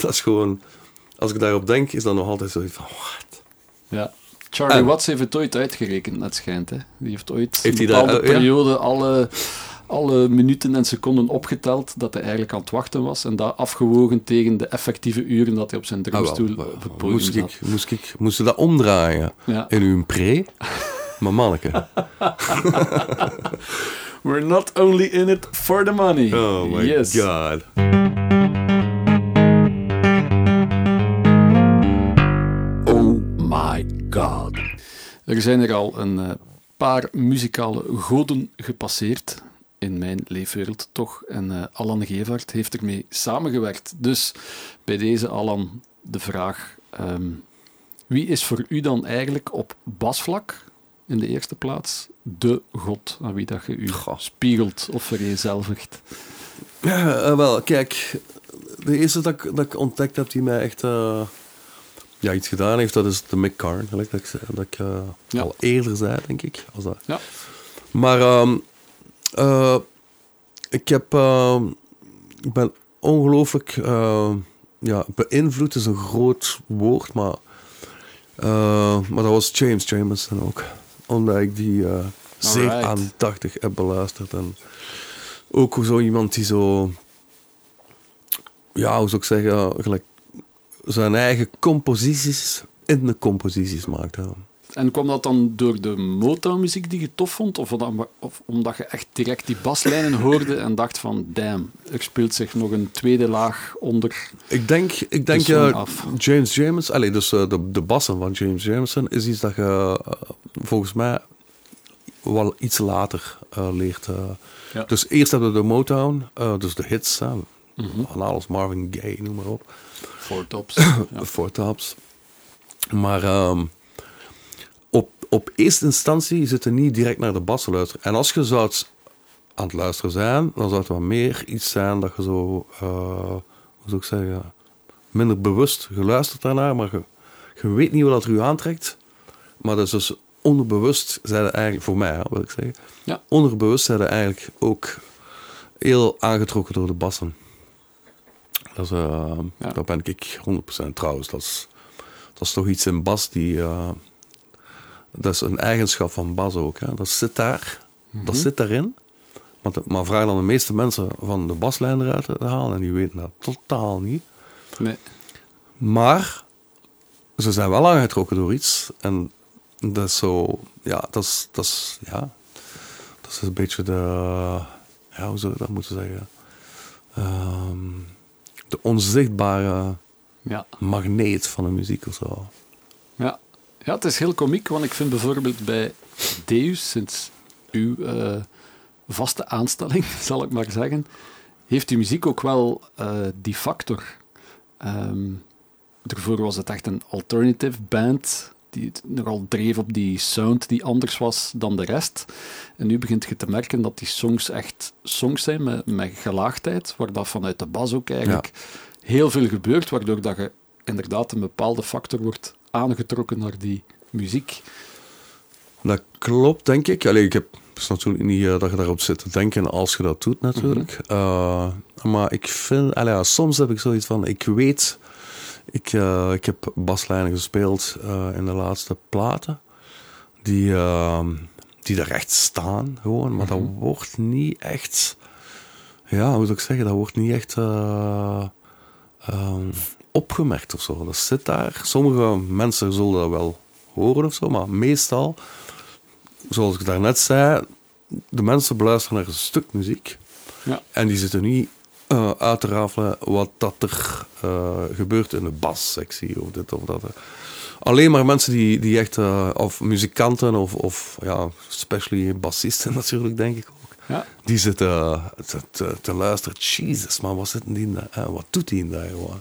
Dat is gewoon, als ik daarop denk, is dat nog altijd zoiets van, what? Ja. Charlie En- Watts heeft het ooit uitgerekend, het schijnt. Hè. Die heeft ooit Heeft een dat- bepaalde ja? periode alle, alle minuten en seconden opgeteld dat hij eigenlijk aan het wachten was. En dat afgewogen tegen de effectieve uren dat hij op zijn Ah, wel, drumstoel wel, op het podium moest, zat. ik, moest, ik, moest dat omdraaien Ja. in uw pre? Maar manneke. We're not only in it for the money. Oh my yes. god. Oh my god. Er zijn er al een eh, paar muzikale goden gepasseerd in mijn leefwereld toch. En eh, Alan Gevaert heeft ermee samengewerkt. Dus bij deze Alan de vraag: ehm, wie is voor u dan eigenlijk op basvlak in de eerste plaats de god aan wie dat je u Goh. spiegelt of vereenzelvigt? Ja, eh, wel, kijk. De eerste dat ik, dat ik ontdekt heb die mij echt eh, ja, iets gedaan heeft, dat is de Mick Carn. Gelijk dat ik, dat ik Ja. al eerder zei, denk ik. Als dat. Ja. Maar ehm, eh, ik heb... ehm, ik ben ongelooflijk... ehm, ja, beïnvloed is een groot woord, maar... eh, maar dat was James Jamerson ook. Omdat ik die eh, zeer aandachtig heb beluisterd. En ook zo iemand die zo... Ja, hoe zou ik zeggen? Gelijk zijn eigen composities in de composities maakt. Ja. En kwam dat dan door de Motown-muziek die je tof vond? Of, omdat- of omdat je echt direct die baslijnen hoorde en dacht van... Damn, er speelt zich nog een tweede laag onder. Ik denk, ik denk ja, af. James James, allee, dus eh, de, de bassen van James Jameson, is iets dat je eh, volgens mij wel iets later eh, leert. eh. Ja. Dus eerst hebben we de Motown, eh, dus de hits, hè, van alles, Marvin Gaye, noem maar op. Four Tops. ja. Four Tops. Maar ehm, op, eerste instantie zit je niet direct naar de bassen luisteren. En als je zou aan het luisteren zijn, dan zou het wat meer iets zijn dat je zo, eh, hoe zou ik zeggen, minder bewust geluisterd daarnaar, maar je, je weet niet wat dat er u aantrekt. Maar dat is dus onderbewust, zijn eigenlijk, voor mij wil ik zeggen, Ja. onderbewust zijn eigenlijk ook heel aangetrokken door de bassen. Dat is, eh, Ja. Daar ben ik 100% trouwens. Dat is, dat is toch iets in bas die. eh, dat is een eigenschap van bas ook. Hè. Dat zit daar. Dat zit daarin. Want, maar vraag dan de meeste mensen van de baslijn eruit te halen en die weten dat totaal niet. Nee. Maar ze zijn wel aangetrokken door iets. En dat is zo, ja, dat is, dat is, ja, dat is een beetje de, ja, hoe zou ik dat moeten zeggen? Ehm, de onzichtbare Ja. magneet van de muziek of zo. Ja. Ja, het is heel komiek, want ik vind bijvoorbeeld bij Deus, sinds uw eh, vaste aanstelling, zal ik maar zeggen, heeft die muziek ook wel eh, die factor. Ehm daarvoor was het echt een alternative band, die het nogal dreef op die sound die anders was dan de rest. En nu begint je te merken dat die songs echt songs zijn met, met gelaagdheid, waar dat vanuit de bas ook eigenlijk heel veel gebeurt, waardoor dat je inderdaad een bepaalde factor wordt aangetrokken naar die muziek. Dat klopt, denk ik. Allee, ik heb het is natuurlijk niet eh, dat je daarop zit te denken als je dat doet, natuurlijk. Eh, maar ik vind, allee, ja, soms heb ik zoiets van, ik weet, ik, eh, ik heb baslijnen gespeeld in de laatste platen, die, eh, die er echt staan, gewoon. Maar dat wordt niet echt, ja, hoe zou ik zeggen, dat wordt niet echt eh, ehm, opgemerkt of zo. Dat zit daar. Sommige mensen zullen dat wel horen of zo, maar meestal zoals ik daarnet zei, de mensen beluisteren naar een stuk muziek. Ja. En die zitten niet eh, uit te rafelen wat dat er eh, gebeurt in de bassectie of dit of dat. Alleen maar mensen die, die echt, eh, of muzikanten of, of ja, especially bassisten natuurlijk, denk ik ook. Ja, Die zitten te, te, te luisteren. Jezus, man, wat, zit die in daar? Wat doet die in daar gewoon?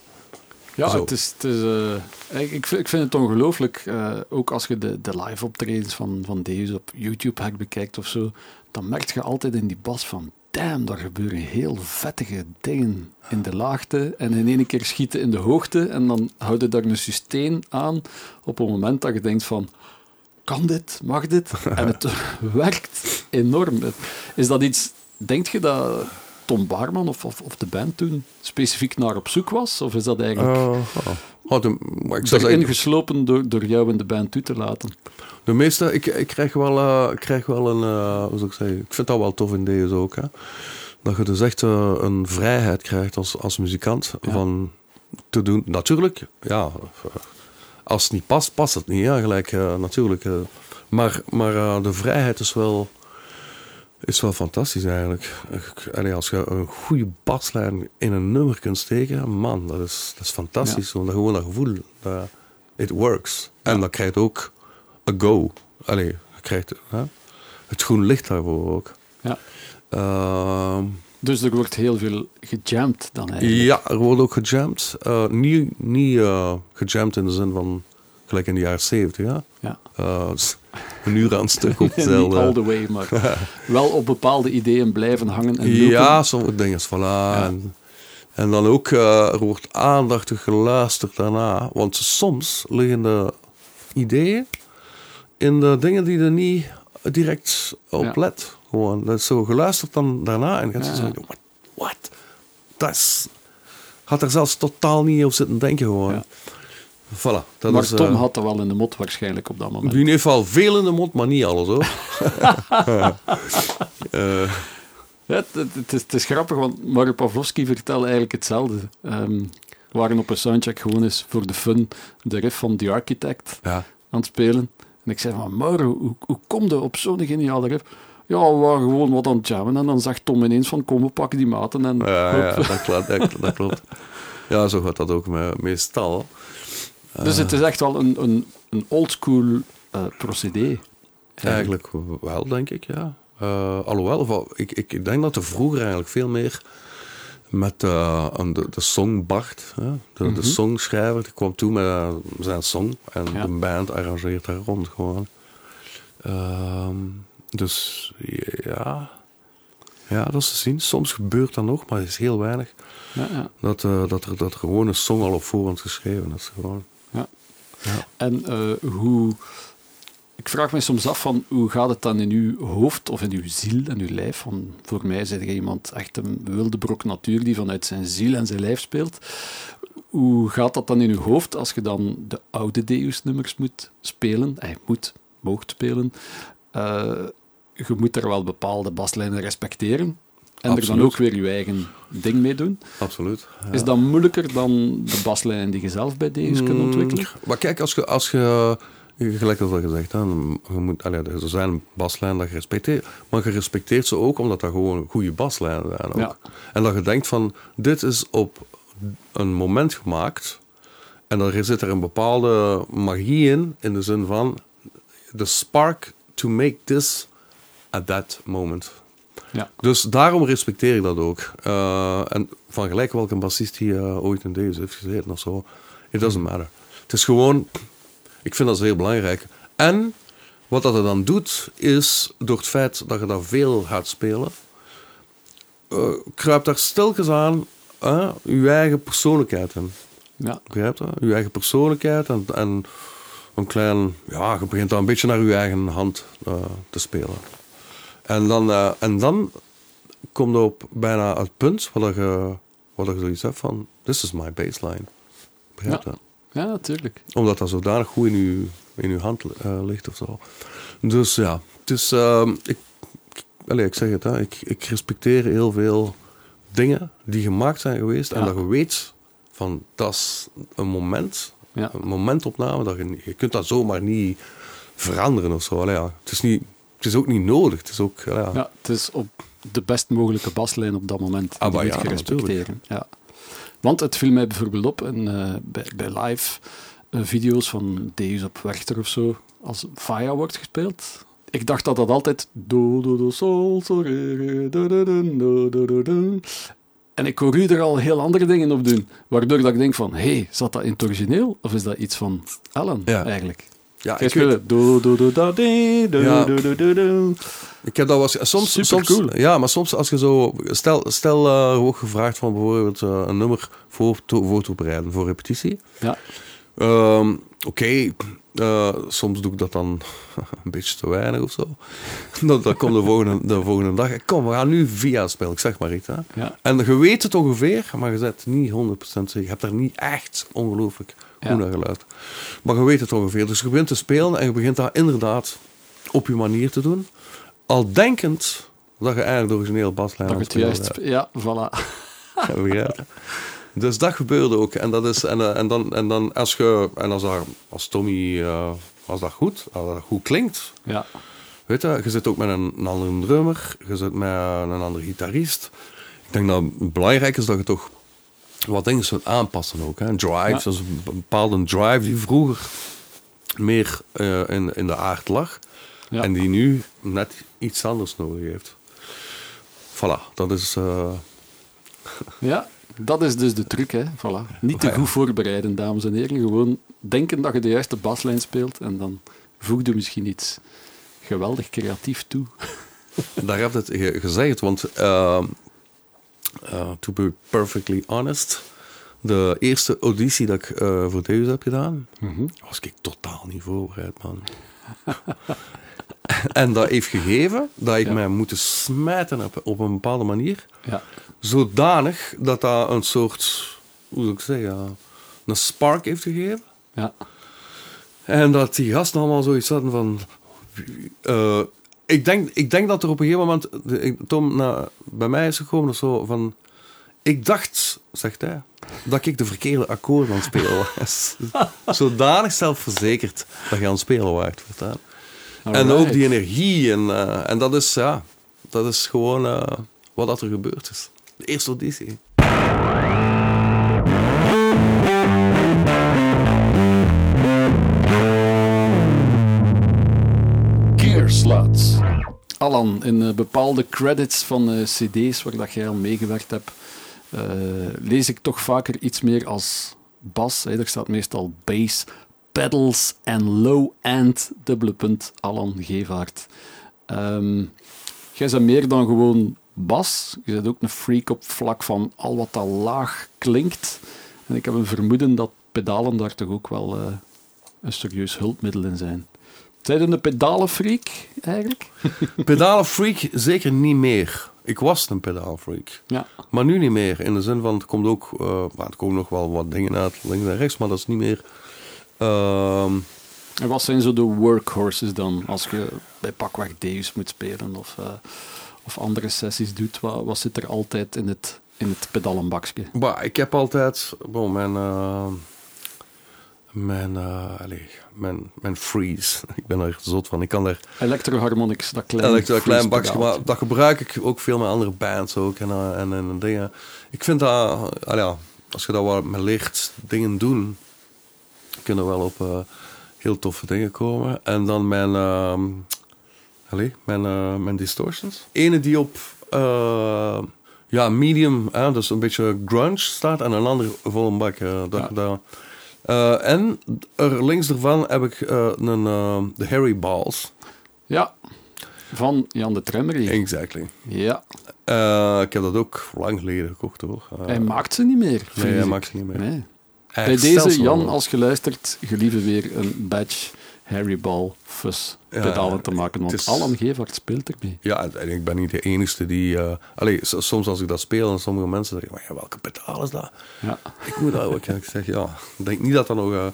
Ja Zo. het is, het is, eh, ik, ik vind, het ongelooflijk, eh, ook als je de, de live optredens van, van Deus op YouTube hack bekijkt of zo, dan merk je altijd in die bas van, damn, daar gebeuren heel vettige dingen in de laagte en in één keer schieten in de hoogte en dan houden daar een sustain aan op het moment dat je denkt van, kan dit, mag dit? En het werkt enorm. Is dat iets, denk je dat Tom Baarman of, of, of de band toen specifiek naar op zoek was? Of is dat eigenlijk oh. De, maar ik zou erin zeggen, geslopen door, door jou en de band toe te laten? De meeste, ik, ik krijg wel, eh, ik krijg wel een, eh, hoe zou ik zeggen, ik vind dat wel tof in deze ook. Hè? Dat je dus echt een vrijheid krijgt als, als muzikant Ja. van te doen. Natuurlijk, ja, als het niet past, past het niet. Ja, gelijk, natuurlijk. maar maar de vrijheid is wel, is wel fantastisch eigenlijk. Allee, als je een goede baslijn in een nummer kunt steken, man, dat is, dat is fantastisch. Want dan gewoon dat gevoel, dat it works. En dan krijg je ook a go. Allee, je krijgt hè, het groen licht daarvoor ook. Ja. Ehm, Dus er wordt heel veel gejamd dan eigenlijk. ja, er wordt ook gejamd. Eh, niet niet eh, gejamd in de zin van gelijk in de jaren 70, ja. Ja. Eh, een uur aan een stuk op hetzelfde. all the way, maar wel op bepaalde ideeën blijven hangen en lopen. Ja, sommige dingen. Voilà. En, en dan ook, eh, er wordt aandachtig geluisterd daarna. Want soms liggen de ideeën in de dingen die er niet direct op Ja. let. Gewoon, dat is zo geluisterd dan daarna. En gaat ze what? what? Dat is... Had er zelfs totaal niet op zitten denken gewoon. Ja. Voilà. Dat maar is, Tom eh, had er wel in de mot waarschijnlijk op dat moment. die heeft wel veel in de mond, maar niet alles hoor. Eh, Ja, het, is, het is grappig, want Mario Pavlovski vertelde eigenlijk hetzelfde. Ehm, waren op een soundcheck gewoon eens voor de fun de riff van The Architect Ja. aan het spelen. En ik zei van, Mauro, hoe, hoe kom je op zo'n geniale riff? Ja, we waren gewoon wat aan het jammen. En dan zag Tom ineens van, kom, we pakken die maten. En Ja, ja, dat klopt. Dat, dat klopt. Ja, zo gaat dat ook me- meestal. Dus het is echt wel een, een, een oldschool eh procedé. Eigenlijk wel, denk ik, ja. Eh, alhoewel, ik, ik, denk dat er vroeger eigenlijk veel meer met eh, de, de song Bart, hè, de, de songschrijver, die kwam toe met zijn song en Ja. de band arrangeert daar rond gewoon. Ehm, dus ja, ja, dat is te zien. Soms gebeurt dat nog, maar het is heel weinig. Ja, ja. Dat, dat, er, dat er gewoon een song al op voorhand geschreven is. Gewoon. En eh, hoe... Ik vraag me soms af van hoe gaat het dan in uw hoofd of in uw ziel en uw lijf? Van, voor mij is er iemand echt een wilde brok natuur die vanuit zijn ziel en zijn lijf speelt. Hoe gaat dat dan in uw hoofd als je dan de oude Deus-nummers moet spelen? Hij moet, moogt spelen. Eh, je moet er wel bepaalde baslijnen respecteren. En er dan ook weer je eigen ding mee doen. Absoluut. ja. Is dat moeilijker dan de baslijnen die je zelf bij Deus kunt ontwikkelen? Mm, Maar kijk, als je, als je gelijk als al gezegd, hè, je moet, allee, er zijn baslijnen dat je respecteert, maar je respecteert ze ook omdat dat gewoon goede baslijnen zijn. Ook. Ja. En dat je denkt van, dit is op een moment gemaakt en er zit er een bepaalde magie in, in de zin van, the spark to make this at that moment. Ja. Dus daarom respecteer ik dat ook. Eh, en van gelijk welke bassist die eh, ooit in deze heeft gezeten of zo. It doesn't matter. Het is gewoon... Ik vind dat heel belangrijk. En wat dat er dan doet, is door het feit dat je daar veel gaat spelen, eh kruipt daar stilkens aan je eigen persoonlijkheid in. Ja. Begrijp je? Je eigen persoonlijkheid en, en een klein... Ja, je begint dan een beetje naar je eigen hand te spelen. En dan, eh, en dan komt er op bijna het punt waar je, waar je zoiets hebt van... This is my baseline. Begrijp je? Ja. Ja, natuurlijk. Omdat dat zodanig goed in je, in uw hand eh, ligt of zo. Dus ja, het is... ehm, ik, allee, ik zeg het, hè, ik, ik respecteer heel veel dingen die gemaakt zijn geweest. En dat je weet van, dat is een moment, Ja. een momentopname. Dat je, je kunt dat zomaar niet veranderen of zo. Allee, ja, het, is niet, het is ook niet nodig. Het is ook... Ja, Ja, het is op de best mogelijke baslijn op dat moment. Ah, die ja, je respecteren. Ja. Want het viel mij bijvoorbeeld op en, eh, bij, bij live eh, video's van Deus op Werchter of zo, als Faya wordt gespeeld. Ik dacht dat dat altijd do do do sol sol re re do do do do do do do. En ik hoor u er al heel andere dingen op doen, waardoor dat ik denk van, hé, hey, zat dat in het origineel of is dat iets van Alan Ja. eigenlijk? Ja ik, weet- da Ja. ik heb dat was soms, soms, Supercool. ja, maar soms als je zo, stel, stel eh, wordt gevraagd van bijvoorbeeld eh, een nummer voor, te, voor te bereiden voor repetitie. Ja, Ehm, Oké, eh, soms doe ik dat dan een beetje te weinig of zo. Dan, dan komt de volgende, de volgende dag. Kom, we gaan nu via spelen. Ik zeg maar iets. Hè. ja. En je weet het ongeveer, maar je bent niet 100% zeker. Je hebt er niet echt ongelooflijk naar geluisterd. Maar je weet het ongeveer. Dus je begint te spelen en je begint dat inderdaad op je manier te doen. Al denkend dat je eigenlijk de originele baslijn Dat aan het juist... bent. Ja, voilà. Ja? Dus dat gebeurde ook. En, dat is, en, eh, en, dan, en dan als je, en als, daar, als Tommy, eh, als dat goed, als dat goed klinkt, Ja, weet je, je zit ook met een, een andere drummer, je zit met een andere gitarist. Ik denk dat het belangrijk is dat je toch wat dingen kunt aanpassen ook. Hè. Drives, Ja. een bepaalde drive die vroeger meer eh, in, in de aard lag. Ja. En die nu net iets anders nodig heeft. Voilà, dat is... eh, ja, dat is dus de truc, hè. Voilà. Niet te Ja. goed voorbereiden, dames en heren. Gewoon denken dat je de juiste baslijn speelt en dan voeg je misschien iets geweldig creatief toe. Daar heb je het ge- gezegd, want ehm, eh, to be perfectly honest, de eerste auditie dat ik eh, voor Deus heb gedaan, was ik totaal niet voorbereid, man. en dat heeft gegeven dat ik Ja. mij moeten smijten heb op een bepaalde manier, Ja, zodanig dat dat een soort, hoe zou ik zeggen, een spark heeft gegeven. ja, En dat die gasten allemaal zoiets hadden van... eh, ik, denk, ik denk dat er op een gegeven moment... Tom na, bij mij is gekomen of zo van... Ik dacht, zegt hij... dat ik de verkeerde akkoorden aan het spelen was. Zodanig zelfverzekerd dat je aan het spelen waart. Verstaan? En ook die energie. En, eh, en dat is, ja, dat is gewoon eh, wat dat er gebeurd is. De eerste auditie. Alan, in eh, bepaalde credits van eh, cd's waar dat jij al meegewerkt hebt, eh, lees ik toch vaker iets meer als bas. Er staat meestal bass, pedals en low-end, dubbele punt, Alan Gevaert. Ehm, jij bent meer dan gewoon bas. Je bent ook een freak op vlak van al wat dat laag klinkt. En ik heb een vermoeden dat pedalen daar toch ook wel een serieus hulpmiddel in zijn. Zijn je een pedalenfreak eigenlijk? Pedalenfreak zeker niet meer. Ik was een pedaalfreak. Ja. Maar nu niet meer. In de zin van, er komt ook, maar er komen nog wel wat dingen uit links en rechts, maar dat is niet meer... ehm, En wat zijn zo de workhorses dan, als je bij pakweg Deus moet spelen of, eh, of andere sessies doet? Wat, wat zit er altijd in het, in het pedalenbakje? Ik heb altijd bon, mijn, eh, mijn, eh, allez, mijn, mijn freeze. Ik ben er zot van. Ik kan er Electroharmonics, dat klein, Electro, klein bakje, maar dat gebruik ik ook veel met andere bands ook en, eh, en, en dingen. Ik vind dat, ja, als je dat wat met licht dingen doen, kunnen wel op eh, heel toffe dingen komen. En dan mijn, ehm allez, mijn, mijn distortions. Ene die op ja, medium, hè, dus een beetje grunge staat en een andere vol een bak. dat, Ja. dat- eh, en er links ervan heb ik eh, een, eh, de Harry Balls. Ja, van Jan de Tremmery. Exactly. Ja, ik heb dat ook lang geleden gekocht hoor. Hij maakt ze niet meer. nee, hij maakt ze niet meer. Nee. Bij deze, ze Jan, als je luistert, gelieve weer een badge Harry Ball Ja, pedalen te maken. Want is- Alan Gevaert speelt ermee. Ja, en ik ben niet de enige die... allee, s- soms als ik dat speel en sommige mensen zeggen, maar ja, welke pedaal is dat? Ja. Ik moet dat ook. En ik zeg, ja, ik denk niet dat dat nog... eh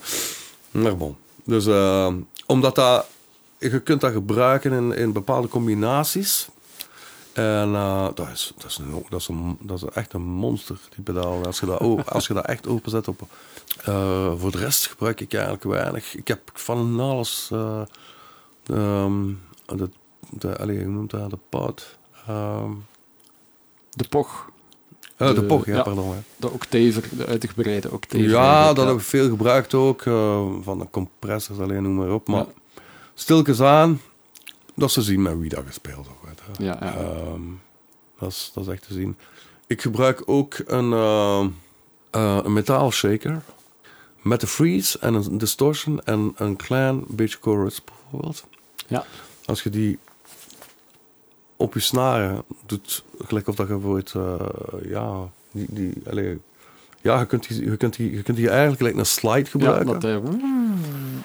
maar bon. Dus eh, omdat dat... Je kunt dat gebruiken in, in bepaalde combinaties. En eh, dat, is, dat, is een, dat, is een, dat is echt een monster, die pedaal. Als je dat, als je dat echt openzet op... eh, voor de rest gebruik ik eigenlijk weinig. Ik heb van alles... eh, ehm, de, de, allee, hoe noemt dat? De pot. Ehm, De POG, eh, de, De- poch, ja, ja. pardon. hè. de octaver, de uitgebreide octaver. Ja, dat heb ik veel gebruikt ook. van de compressors, alleen noem maar op. Maar Ja. stilkens aan, dat ze zien met wie dat gespeeld wordt. Ja, ja. Ehm, dat, is, dat is echt te zien. Ik gebruik ook een, eh, eh, een metaal shaker. Met de freeze en een distortion en een klein beetje chorus bijvoorbeeld. Ja. Als je die op je snaren doet, gelijk of dat je bijvoorbeeld, eh, ja, die, die, ja, je kunt die, je kunt die, je kunt die eigenlijk gelijk een slide ja, gebruiken. dat hij...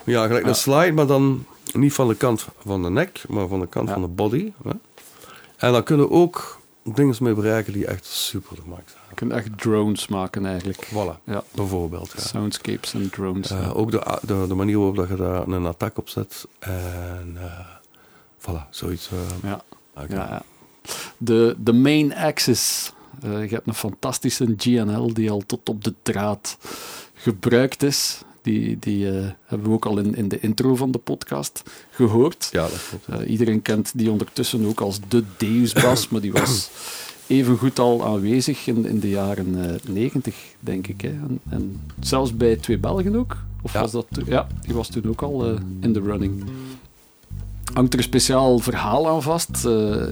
Ja, gelijk Ja. een slide, maar dan niet van de kant van de nek, maar van de kant Ja. van de body. Hè? En dan kunnen ook dingen mee bereiken die echt super gemaakt zijn. Je kunt echt drones maken eigenlijk. Voilà, Ja, bijvoorbeeld. Ja. soundscapes en drones. Eh, ook de, de, de manier waarop dat je daar een attack op zet. En eh voilà, zoiets. eh, ja. oké. Ja, ja. De, de main axis. Je hebt een fantastische GNL die al tot op de draad gebruikt is. Die, die eh, hebben we ook al in, in de intro van de podcast gehoord. Ja, dat klopt. Eh, iedereen kent die ondertussen ook als de Deus-bas, maar die was even goed al aanwezig in, in de jaren eh, 90, denk ik. Hè. En, en zelfs bij Twee Belgen ook. Of Ja. was dat ja, die was toen ook al in de running. Hangt er een speciaal verhaal aan vast?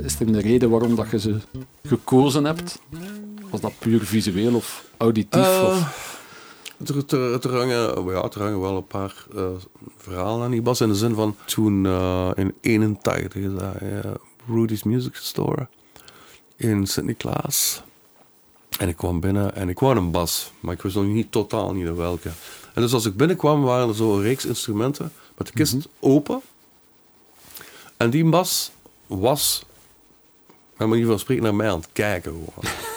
Is er een reden waarom dat je ze gekozen hebt? Was dat puur visueel of auditief? Of? Er, er, er, hangen, oh ja, er hangen wel een paar eh, verhalen aan die bas. In de zin van toen eh, in 81 is dat eh, Rudy's Music Store in Sint-Niklaas. En ik kwam binnen en ik wou een bas, maar ik wist nog niet totaal niet welke. En dus als ik binnenkwam waren er zo een reeks instrumenten met de kist open. En die bas was, met manier van spreken, naar mij aan het kijken gewoon.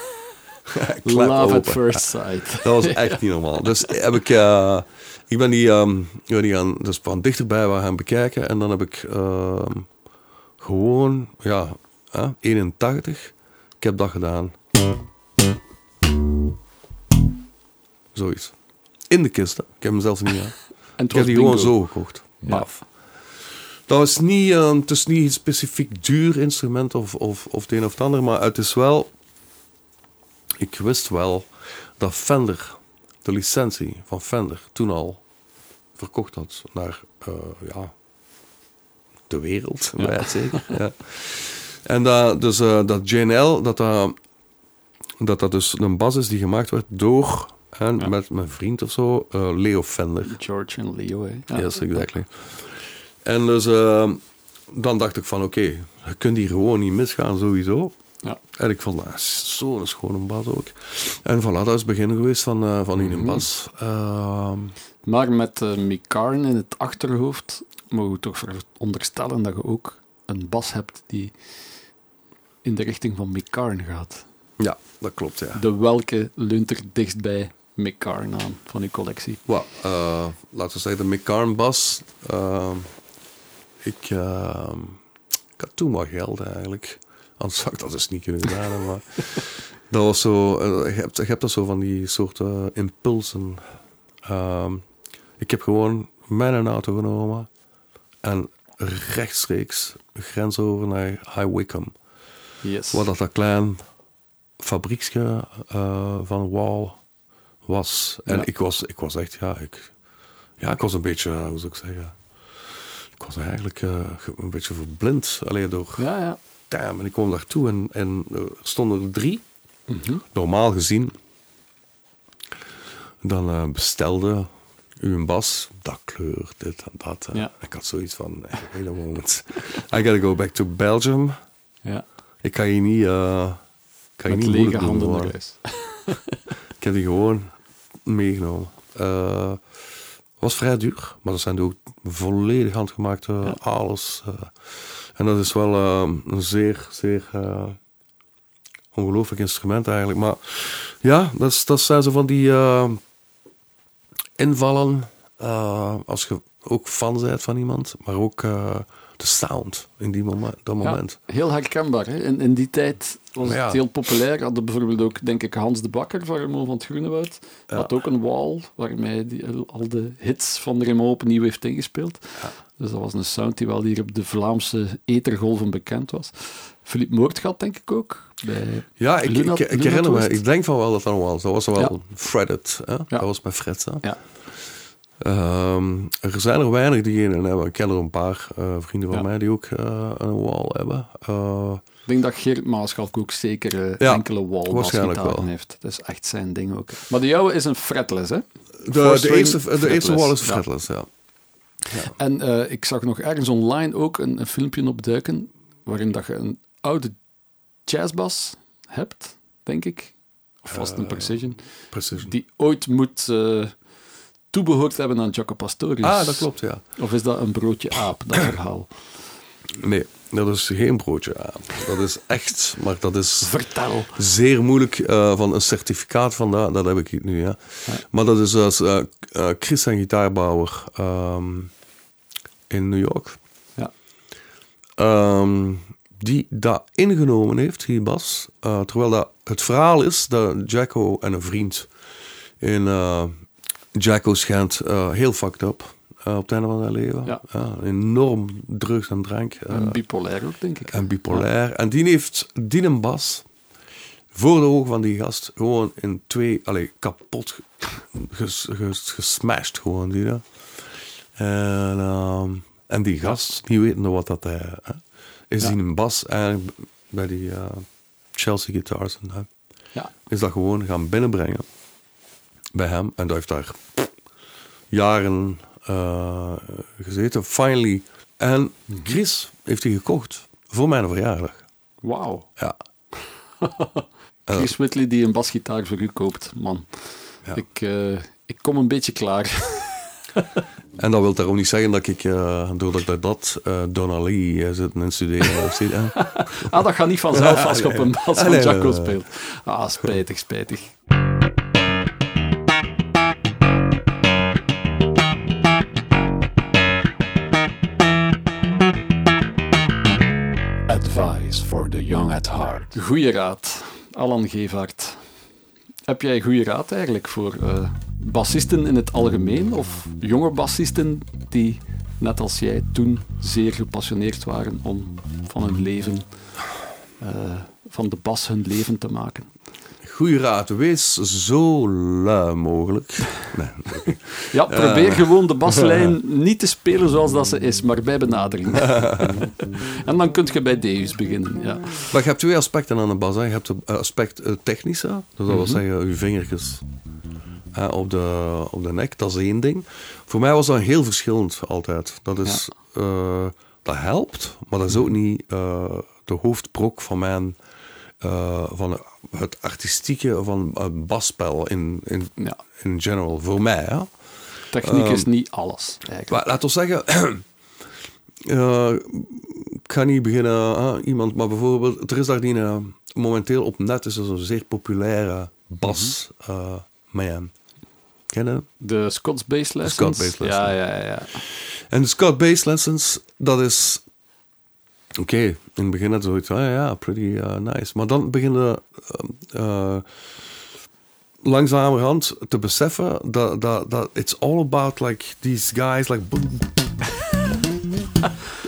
Love at first sight. Dat was echt niet normaal. Dus heb ik, eh, ik ben die, ehm, ja, die gaan, dus van dichterbij waar gaan bekijken. En dan heb ik ehm, gewoon, ja, hè, 81. Ik heb dat gedaan. Zoiets. In de kist. hè. Ik heb hem zelfs niet aan. Ik heb die gewoon zo gekocht. Baf. Dat is niet, eh, het is niet een specifiek duur instrument of, of, of het een of het ander, maar het is wel... Ik wist wel dat Fender, de licentie van Fender, toen al verkocht had naar eh, ja, de wereld, Ja. ja. zeker. ja. En dat, dus, eh, dat JNL, dat dat, dat dat dus een bas is die gemaakt werd door, en Ja. met mijn vriend of zo, eh, Leo Fender. George en Leo, hè. Ja. Yes, exactly. En dus dan dacht ik van oké, je kunt hier gewoon niet misgaan sowieso. Ja. En ik vond dat zo'n schone bas ook. En voilà, dat is het begin geweest van, eh van die Mhm. bas. Ehm, Maar met uh, Mikarn in het achterhoofd mogen we toch onderstellen dat je ook een bas hebt die in de richting van Mikarn gaat. ja, dat klopt, ja. De welke leunt er dichtst bij Mikarn aan van uw collectie? Well, eh, laten we zeggen, de McCarn bas. ehm, ik, ehm, ik had toen wel geld eigenlijk. Anders zou ik dat dus niet kunnen gedaan hebben. Maar dat was zo, eh, je, hebt, je hebt dat zo van die soort eh, impulsen. Ehm, ik heb gewoon mijn auto genomen en rechtstreeks de grens over naar High Wycombe. Yes. Waar dat, dat klein fabrieksje eh, van Wall was. En Ja. ik, was, ik was echt, ja ik, ja, ik was een beetje, hoe zou ik zeggen... Ik was eigenlijk ge- een beetje verblind. Alleen door... Ja, ja. En ik kwam daartoe en, en er stonden er drie. Mhm. Normaal gezien. Dan eh, bestelde u een bas, dat kleur, dit en dat. eh. Ja. Ik had zoiets van, a moment. I gotta go back to Belgium. ja. Ik kan je niet, eh kan je niet lege handen naar huis. Ik heb die gewoon meegenomen. Eh was vrij duur, maar dat zijn ook volledig handgemaakte Ja. alles. En dat is wel eh, een zeer, zeer eh, ongelooflijk instrument eigenlijk. Maar ja, dat, is, dat zijn zo van die eh, invallen. als je ook fan bent van iemand, maar ook de sound in die moment, dat moment. Ja, heel herkenbaar. Hè? In, in die tijd was Ja. het heel populair. Hadden bijvoorbeeld ook, denk ik, Hans de Bakker van Remo van het Groenewoud. Ja. Had ook een wall waarmee hij die, al de hits van de Remo opnieuw heeft ingespeeld. Dus dat was een sound die wel hier op de Vlaamse ethergolven bekend was. Philippe Moortgat, denk ik ook. Bij Ja, ik, Luna- ik, ik herinner me, ik denk van wel dat dat was. Dat was wel Ja. Hè? Dat was met Fred. Hè? Ja. Ehm, er zijn er weinig die een hebben. Ik ken er een paar eh, vrienden van Ja. mij die ook eh, een wall hebben. Eh, Ik denk dat Geert Maaschalk ook zeker eh, Ja, enkele wall heeft. Dat is echt zijn ding ook. Maar de jouwe is een fretless, hè? de, de, eerste, de eerste wall is Ja. fretless, ja. En eh, ik zag nog ergens online ook een, een filmpje opduiken waarin dat je een oude jazzbas hebt, denk ik. Of was het een Eh, Precision? Precision. Die ooit moet eh, toebehoord hebben aan Jaco Pastorius. Ah, dat klopt, ja. Of is dat een broodje aap, dat verhaal? Nee, dat is geen broodje aan. Dat is echt, maar dat is Vertel. zeer moeilijk eh, van een certificaat van dat. Heb ik nu, ja. Maar dat is als eh, eh, Chris gitaarbouwer ehm, in New York. Ja. Ehm, die dat ingenomen heeft, die bas. Terwijl dat het verhaal is dat Jacko en een vriend in uh, Jacko schijnt eh, heel fucked up eh, op het einde van zijn leven. Ja. enorm drugs en drank. eh, En bipolair ook, denk ik. en bipolair. En die heeft die een bas voor de ogen van die gast gewoon in twee, allee, kapot ges, ges, gesmashed gewoon. Die, en, ehm, en die gast, niet wetende wat dat hij hè, is, Ja. die een bas eigenlijk bij die Chelsea Guitars en dat, Ja. is dat gewoon gaan binnenbrengen bij hem. En dat heeft daar jaren eh, gezeten. Finally. En Chris heeft hij gekocht voor mijn verjaardag. Wauw. Ja. Chris Whitley die een basgitaar voor u koopt, man. Ja. Ik, eh, ik kom een beetje klaar. En dat wil daarom niet zeggen dat ik, eh, doordat ik dat uh, Donnelly uh, zit en studeren ah, dat gaat niet vanzelf als je op een bas van Jaco nee, nee. speelt. Ah, spijtig, spijtig. Heart. Goeie raad, Alan Gevaert. Heb jij goede raad eigenlijk voor eh, bassisten in het algemeen of jonge bassisten die, net als jij, toen zeer gepassioneerd waren om van hun leven, eh, van de bas hun leven te maken? Goeie raad, wees zo lui mogelijk. Nee. Ja, probeer gewoon de baslijn niet te spelen zoals dat ze is, maar bij benadering. en dan kun je bij Deus beginnen. Ja. Maar je hebt twee aspecten aan de bas. Hè. Je hebt het aspect eh, technische, dus dat wil zeggen, je vingertjes hè, op, de, op de nek, dat is één ding. Voor mij was dat heel verschillend altijd. Dat, is, eh, dat helpt, maar dat is ook niet eh, de hoofdbrok van mijn... eh, van het artistieke van het basspel in, in, Ja. in general, voor mij. Hè. Techniek is niet alles, eigenlijk. Maar laten we zeggen, eh, ik ga niet beginnen, iemand, maar bijvoorbeeld, er is daar die, eh, momenteel op net is er zo'n zeer populaire bas eh, man. Ken je dat? De Scots Bass Lessons? Scots Bass Lessons. Ja, ja, ja. En de Scott Bass Lessons, dat is... Oké, in het begin had zoiets van, ja, ja, pretty eh, nice. Maar dan beginnen uh, langzamerhand te beseffen dat, dat, dat it's all about like these guys, like... boom.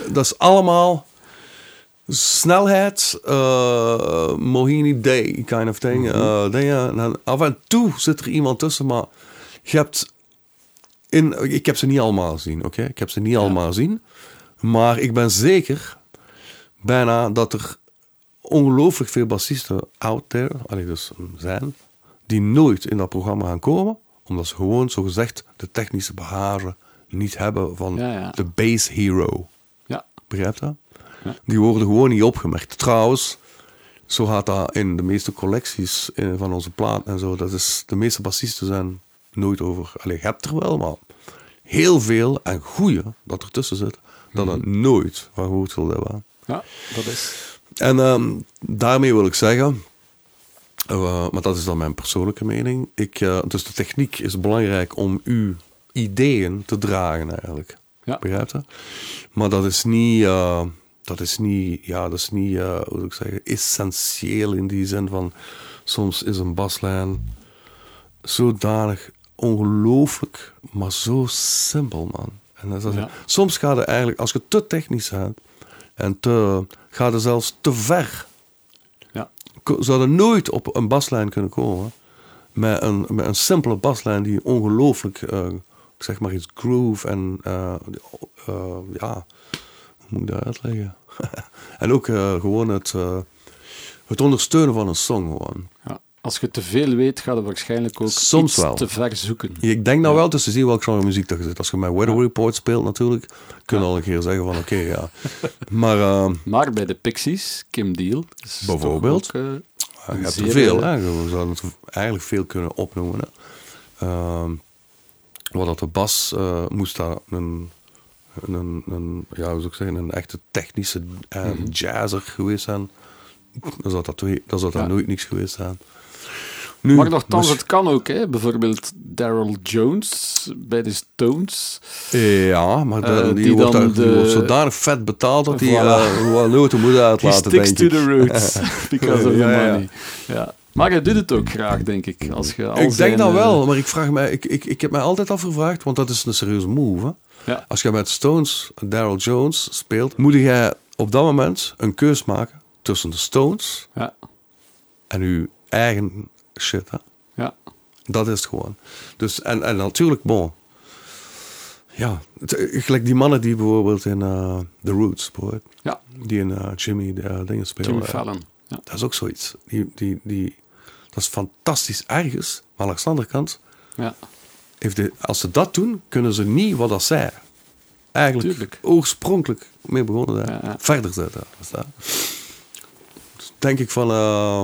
dat is allemaal snelheid, uh, Mohini Day kind of thing. Uh, dan af en toe zit er iemand tussen, maar je hebt in, ik heb ze niet allemaal gezien, oké? Ik heb ze niet allemaal gezien. Maar ik ben zeker bijna dat er ongelooflijk veel bassisten out there, allee, dus zijn, die nooit in dat programma gaan komen, omdat ze gewoon zogezegd de technische bagage niet hebben van Ja, ja. de bass hero. Ja, Begrijp je dat? Ja. Die worden gewoon niet opgemerkt. Trouwens, zo gaat dat in de meeste collecties eh, van onze plaat en zo. Dat is, de meeste bassisten zijn nooit over. Allee, je hebt er wel, maar heel veel en goeie dat ertussen zit, dat er nooit van gehoord zullen hebben. Ja dat is... En ehm, daarmee wil ik zeggen, eh, maar dat is dan mijn persoonlijke mening. Ik, eh, dus de techniek is belangrijk om uw ideeën te dragen eigenlijk. Ja. Begrijp je? Maar dat is niet, eh, dat is niet, ja, dat is niet, hoe moet ik zeggen, essentieel in die zin van soms is een baslijn zodanig ongelooflijk, maar zo simpel, man. En dat is, Ja. Soms gaat het eigenlijk, als je te technisch bent en te, gaat het zelfs te ver Ja, zouden nooit op een baslijn kunnen komen. Met een, met een simpele baslijn die ongelooflijk, eh, zeg maar iets groove en eh, eh, ja, hoe moet ik dat uitleggen? en ook gewoon het, het ondersteunen van een song gewoon. ja. Als je te veel weet, ga je waarschijnlijk ook Soms iets wel. te ver zoeken. Ik denk nou wel tussen zien welke genre muziek dat je zit. Als je met Weather Report speelt natuurlijk, kun je Ja. al een keer zeggen van oké, ja. Maar eh, Maar bij de Pixies, Kim Deal... Bijvoorbeeld. ook, eh, je hebt er veel, hè. We zouden het eigenlijk veel kunnen opnoemen. Ehm, wat dat de bas eh, moest daar een, een, een, ja, hoe zou ik zeggen, een echte technische Mhm. jazzer geweest zijn. Dan zou dat, twee- dan zou dat Ja. nooit niks geweest zijn. Nu, Maar nogthans, dus- het kan ook. Hè. Bijvoorbeeld Daryl Jones bij de Stones. Ja, maar de- Eh, die, die wordt, dan daar- die de- wordt zodanig vet betaald dat hij Voilà. eh, wel nooit de moeder uitlaten, sticks denk to ik. the roots because of the Ja, money. Ja. Maar hij doet het ook graag, denk ik. Als je al Ik zijn, denk dat eh, wel, maar ik, vraag mij, ik, ik, ik heb mij altijd afgevraagd, want dat is een serieuze move. Hè? Ja. Als je met Stones Daryl Jones speelt, moet jij op dat moment een keus maken tussen de Stones Ja, en je eigen shit. Hè? ja. Dat is het gewoon. Dus, en, en natuurlijk, bon. Ja, het- gelijk die mannen die bijvoorbeeld in eh The Roots, bijvoorbeeld, ja. die in eh, Jimmy de dingen spelen. Jimmy eh, Fallon. Ja. Dat is ook zoiets. Die, die, die, dat is fantastisch ergens, maar langs de andere kant ja. heeft de, als ze dat doen, kunnen ze niet wat dat zij eigenlijk Tuurlijk. oorspronkelijk mee begonnen zijn, Ja, ja. verder zetten. Dus denk ik van, eh,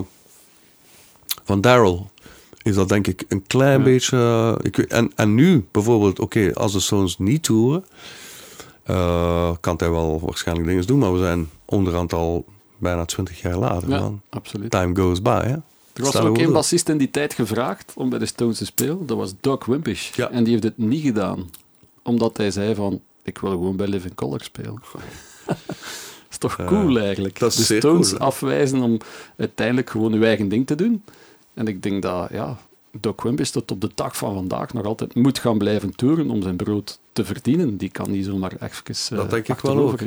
van Daryl is dat denk ik een klein Ja. beetje... eh, ik, en, en nu bijvoorbeeld, oké, als de Stones niet toeren, eh, kan hij wel waarschijnlijk dingen doen, maar we zijn onderhand al bijna twintig jaar later. Ja, man. absoluut. Time goes by, hè? Er was ook één bassist in die tijd gevraagd om bij de Stones te spelen. Dat was Doc Wimpish. Ja. En die heeft het niet gedaan. Omdat hij zei van, ik wil gewoon bij Living Color spelen. dat is toch cool eigenlijk. de Stones cool, afwijzen om uiteindelijk gewoon uw eigen ding te doen. En ik denk dat, ja, Doc Wimbis tot op de dag van vandaag nog altijd moet gaan blijven toeren om zijn brood te verdienen. Die kan niet zomaar even uh, Dat denk ik wel ook.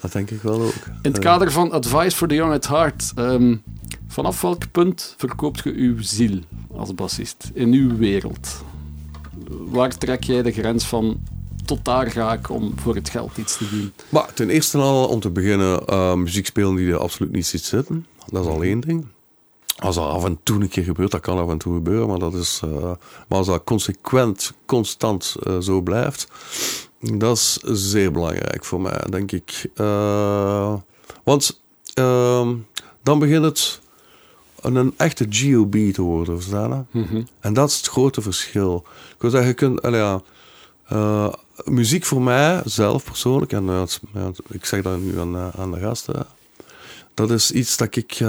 Dat denk ik wel ook. In het kader van Advice for the Young at Heart, um, vanaf welk punt verkoopt je uw ziel als bassist in uw wereld? Waar trek jij de grens van tot daar ga ik om voor het geld iets te doen? Maar ten eerste al, om te beginnen, uh, muziek spelen die er absoluut niet ziet zitten. Dat is al één ding. Als dat af en toe een keer gebeurt, dat kan af en toe gebeuren, maar, dat is, uh, maar als dat consequent, constant uh, zo blijft, dat is zeer belangrijk voor mij, denk ik. Uh, want ehm, dan begint het een echte GOB te worden, verstaan mm -hmm. En dat is het grote verschil. Ik wil zeggen, je kunt, ja, muziek voor mij zelf persoonlijk, en ja, ik zeg dat nu aan, aan de gasten, dat is iets dat ik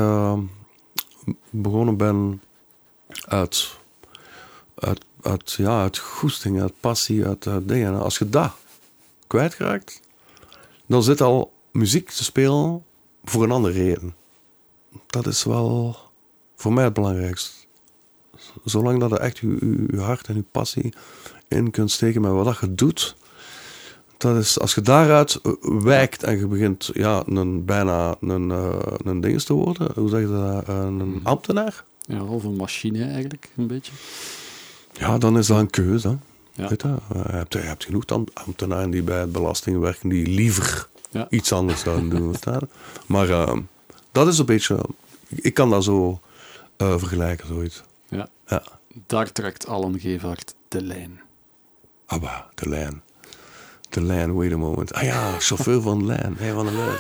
begonnen ben uit, uit, uit, ja, uit goesting, uit passie, uit, dingen. Als je dat kwijtraakt, dan zit al muziek te spelen voor een andere reden. Dat is wel voor mij het belangrijkste. Zolang dat je echt je, je hart en je passie in kunt steken met wat je doet, dat is, als je daaruit wijkt en je begint ja, een, bijna een, uh, een ding te worden, hoe zeg je dat, een hmm. ambtenaar? Ja, of een machine eigenlijk, een beetje. Ja, dan is dat een keuze. Ja. Weet je? Je, hebt, je hebt genoeg ambtenaren die bij het belasting werken, die liever ja. iets anders zouden doen. maar uh, dat is een beetje, ik kan dat zo uh, vergelijken, zoiets. Ja. ja. Daar trekt Alan Gevaert de lijn. Abba, de lijn. De lijn, wait a moment. Ah ja, chauffeur van de lijn. Hey, van de lijn.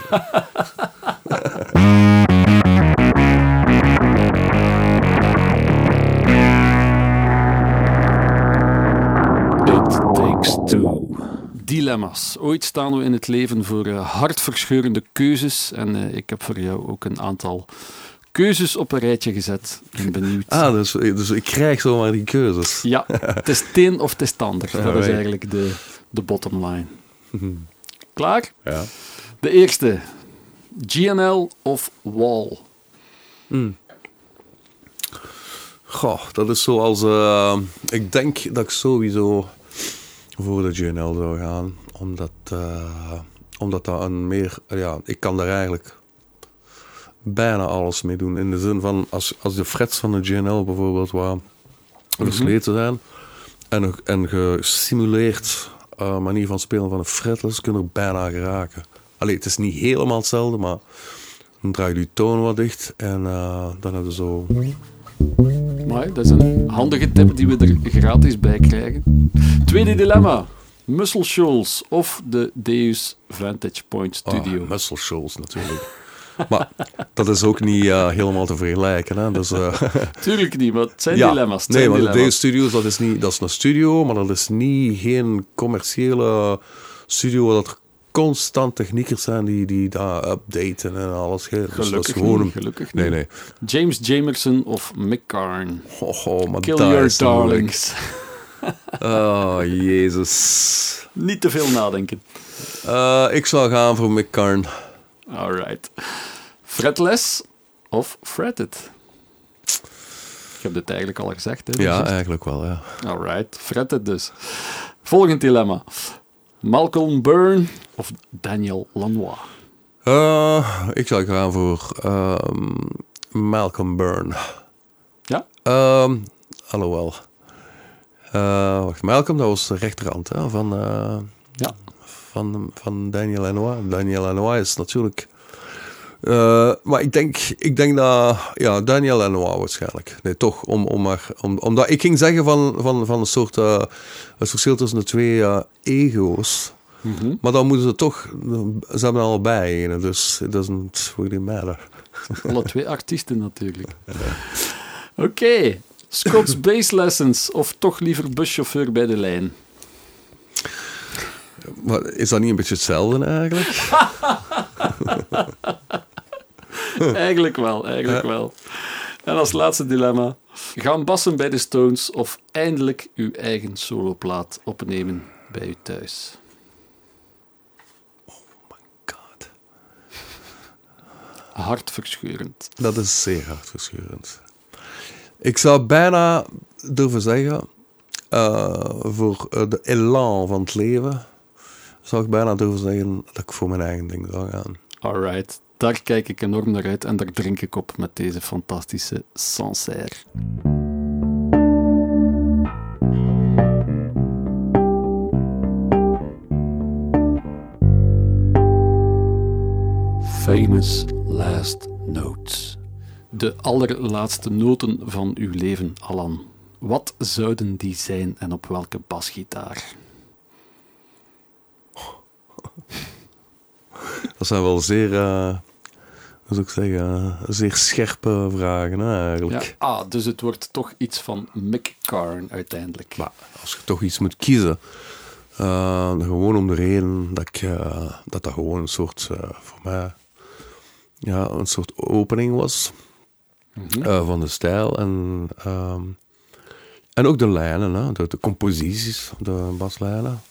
It takes two. Dilemma's. Ooit staan we in het leven voor uh, hartverscheurende keuzes. En uh, ik heb voor jou ook een aantal keuzes op een rijtje gezet. Ik ben benieuwd. Ah, dus, dus ik krijg zomaar die keuzes. Ja, het is het een of het is het ander. Dat is eigenlijk de, de bottom line. Klaar? Ja. De eerste. GNL of Wall? Mm. Goh, dat is zoals... Uh, ik denk dat ik sowieso voor de GNL zou gaan. Omdat, uh, omdat dat een meer... Ja, ik kan daar eigenlijk bijna alles mee doen. In de zin van, als, als de frets van de GNL bijvoorbeeld waar versleten zijn... En, en gesimuleerd uh, manier van spelen van een fretless kunnen er bijna geraken. Allee, het is niet helemaal hetzelfde, maar dan draai je die toon wat dicht en uh, dan hebben we zo... Maar dat is een handige tip die we er gratis bij krijgen. Tweede dilemma. Muscle Shoals of de Deus Vantage Point Studio. Oh, Muscle Shoals natuurlijk. Maar dat is ook niet uh, helemaal te vergelijken. Hè? Dus, uh, Tuurlijk niet, maar het zijn ja, dilemma's. Het nee, maar dilemma's. de Studios, dat is, niet, dat is een studio, maar dat is niet geen commerciële studio waar dat constant techniekers zijn die, die daar updaten en alles. Dus gelukkig dat is gewoon niet, gelukkig nee, nee. James Jamerson of Mick Karn. Oh, oh maar Kill your darlings. oh, jezus. Niet te veel nadenken. Uh, ik zou gaan voor Mick Karn. Alright. Fretless of fretted? Ik heb dit eigenlijk al gezegd. Hè, ja, eigenlijk wel, ja. Alright, fretted dus. Volgend dilemma. Malcolm Byrne of Daniel Lanois? Uh, ik zou gaan voor um, Malcolm Byrne. Ja? Um, alhoewel. Uh, wacht, Malcolm, dat was de rechterhand hè, van, uh, ja. van, van Daniel Lanois. Daniel Lanois is natuurlijk uh, maar ik denk, ik denk dat, ja, Daniel Lanois waarschijnlijk. Nee, toch, om, om maar, om, omdat ik ging zeggen van, van, van een soort, uh, het verschil tussen de twee uh, ego's. Mm -hmm. Maar dan moeten ze toch, ze hebben allebei een, dus it doesn't really matter. Alle twee artiesten natuurlijk. Oké, okay. Scott's Bass Lessons of toch liever buschauffeur bij de lijn? Maar is dat niet een beetje hetzelfde eigenlijk? eigenlijk wel, eigenlijk wel. En als laatste dilemma. Gaan bassen bij de Stones of eindelijk uw eigen soloplaat opnemen bij u thuis? Oh my god. Hartverscheurend. Dat is zeer hartverscheurend. Ik zou bijna durven zeggen, eh, voor eh, de elan van het leven, zou ik bijna durven zeggen dat ik voor mijn eigen ding zou gaan. Alright, daar kijk ik enorm naar uit en daar drink ik op met deze fantastische Sancerre. Famous Last Notes. De allerlaatste noten van uw leven, Alan. Wat zouden die zijn en op welke basgitaar? Dat zijn wel zeer, hoe zou ik zeggen, zeer scherpe vragen hè, eigenlijk. Ja, ah, dus het wordt toch iets van Mick Karn uiteindelijk. Maar als je toch iets moet kiezen, uh, gewoon om de reden dat ik, uh, dat, dat gewoon een soort, voor mij, ja, een soort opening was mm -hmm. van de stijl en, um, en ook de lijnen, hè, de, de composities, de baslijnen.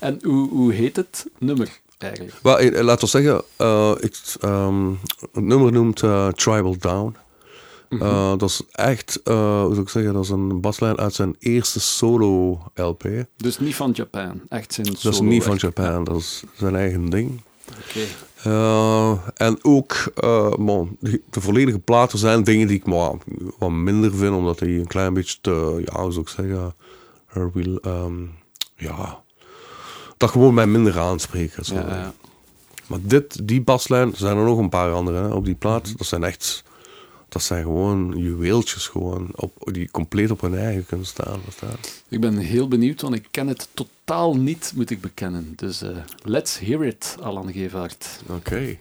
En hoe, hoe heet het nummer? Eigenlijk. Well, laten we zeggen, uh, ik, um, het nummer noemt uh, Tribal Down. Mm -hmm. uh, dat is echt, hoe zou ik zeggen, dat is een baslijn uit zijn eerste solo-LP. Dus niet van Japan, echt zijn solo Dat is niet van Japan, dat is zijn eigen ding. En ook, man, de volledige platen zijn dingen die ik maar, wat minder vind, omdat die een klein beetje te, ja, hoe zou ik zeggen, will, um, ja dat gewoon bij minder aanspreken. Ja, maar dit, die baslijn, er zijn er nog een paar andere op die plaat. Mhm. Dat zijn echt, dat zijn gewoon juweeltjes gewoon, op, die compleet op hun eigen kunnen staan. Ik ben heel benieuwd, want ik ken het totaal niet, moet ik bekennen. Dus eh, let's hear it, Alan Gevaert. Oké.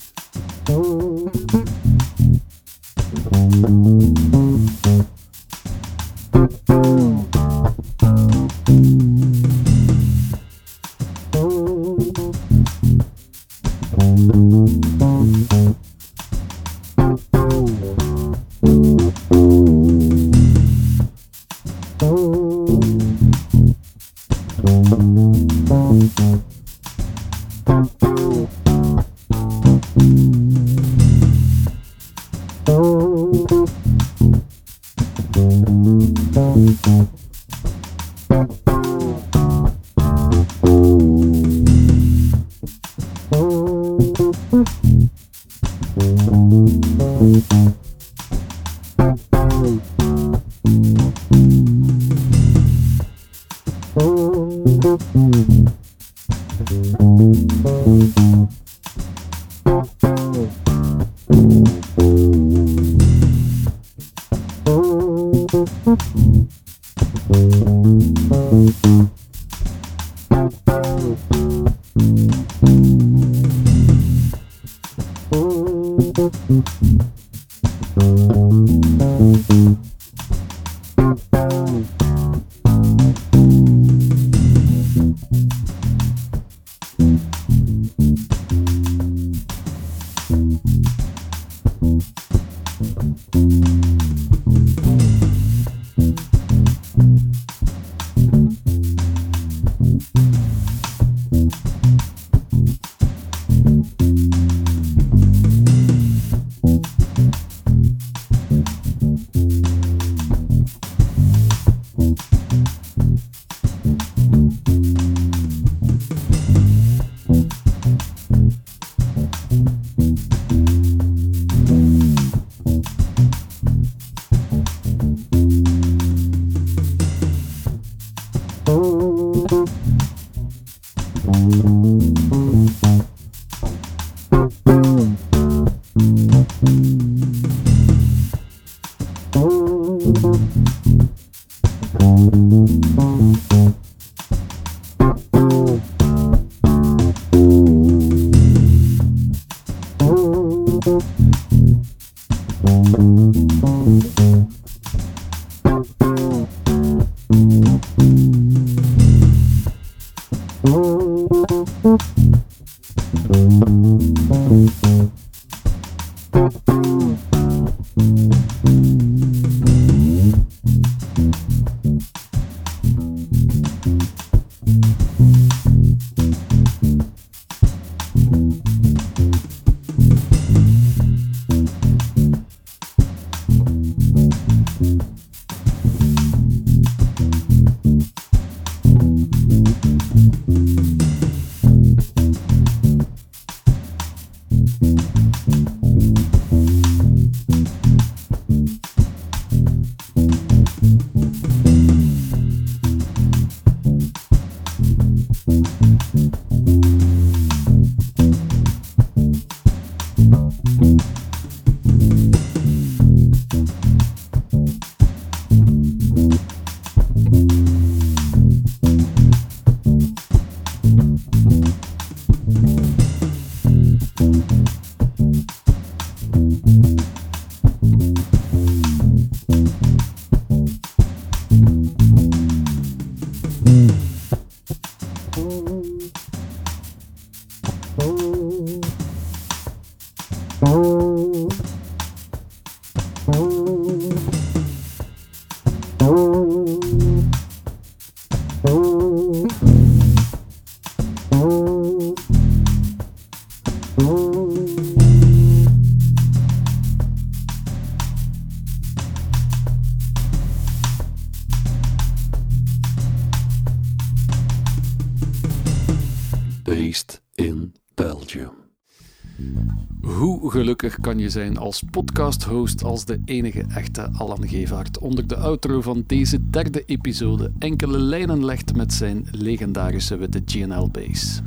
Kan je zijn als podcast-host als de enige echte Alan Gevaert onder de outro van deze derde episode enkele lijnen legt met zijn legendarische witte GNL-bass?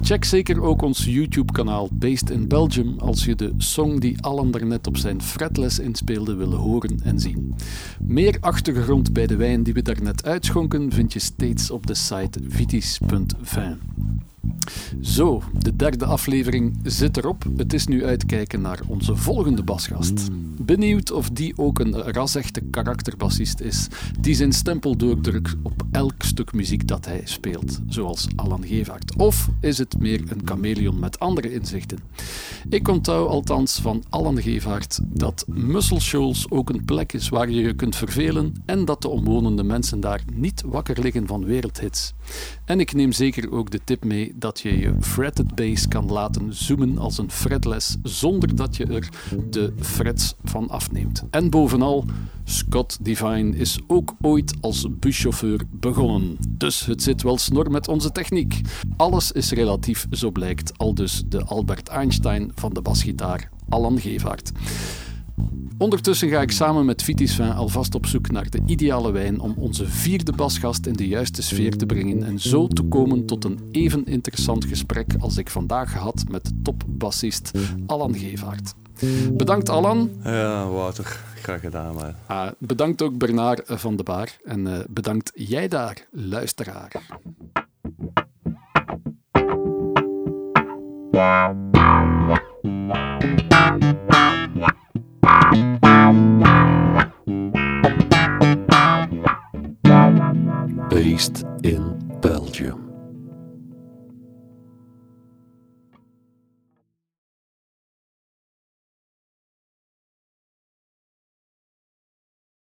Check zeker ook ons YouTube-kanaal Based in Belgium als je de song die Alan daarnet op zijn fretless inspeelde wil horen en zien. Meer achtergrond bij de wijn die we daarnet uitschonken vind je steeds op de site vitis.vin. Zo, de derde aflevering zit erop. Het is nu uitkijken naar onze volgende basgast. Benieuwd of die ook een rasechte karakterbassist is, die zijn stempel doordrukt op elk stuk muziek dat hij speelt, zoals Alan Gevaert. Of is het meer een chameleon met andere inzichten? Ik onthoud althans van Alan Gevaert dat Muscle Shoals ook een plek is waar je je kunt vervelen en dat de omwonende mensen daar niet wakker liggen van wereldhits. En ik neem zeker ook de tip mee dat je je fretted bass kan laten zoomen als een fretless zonder dat je er de frets van afneemt. En bovenal, Scott Divine is ook ooit als buschauffeur begonnen. Dus het zit wel snor met onze techniek. Alles is relatief, zo blijkt, al dus de Albert Einstein van de basgitaar, Alan Gevaert. Ondertussen ga ik samen met Vitis Vin alvast op zoek naar de ideale wijn om onze vierde basgast in de juiste sfeer te brengen en zo te komen tot een even interessant gesprek als ik vandaag had met topbassist Alan Gevaert. Bedankt Alan. Ja, Wouter, graag gedaan. Man. Ah, bedankt ook Bernard van de Baar en uh, bedankt jij daar, luisteraar. Based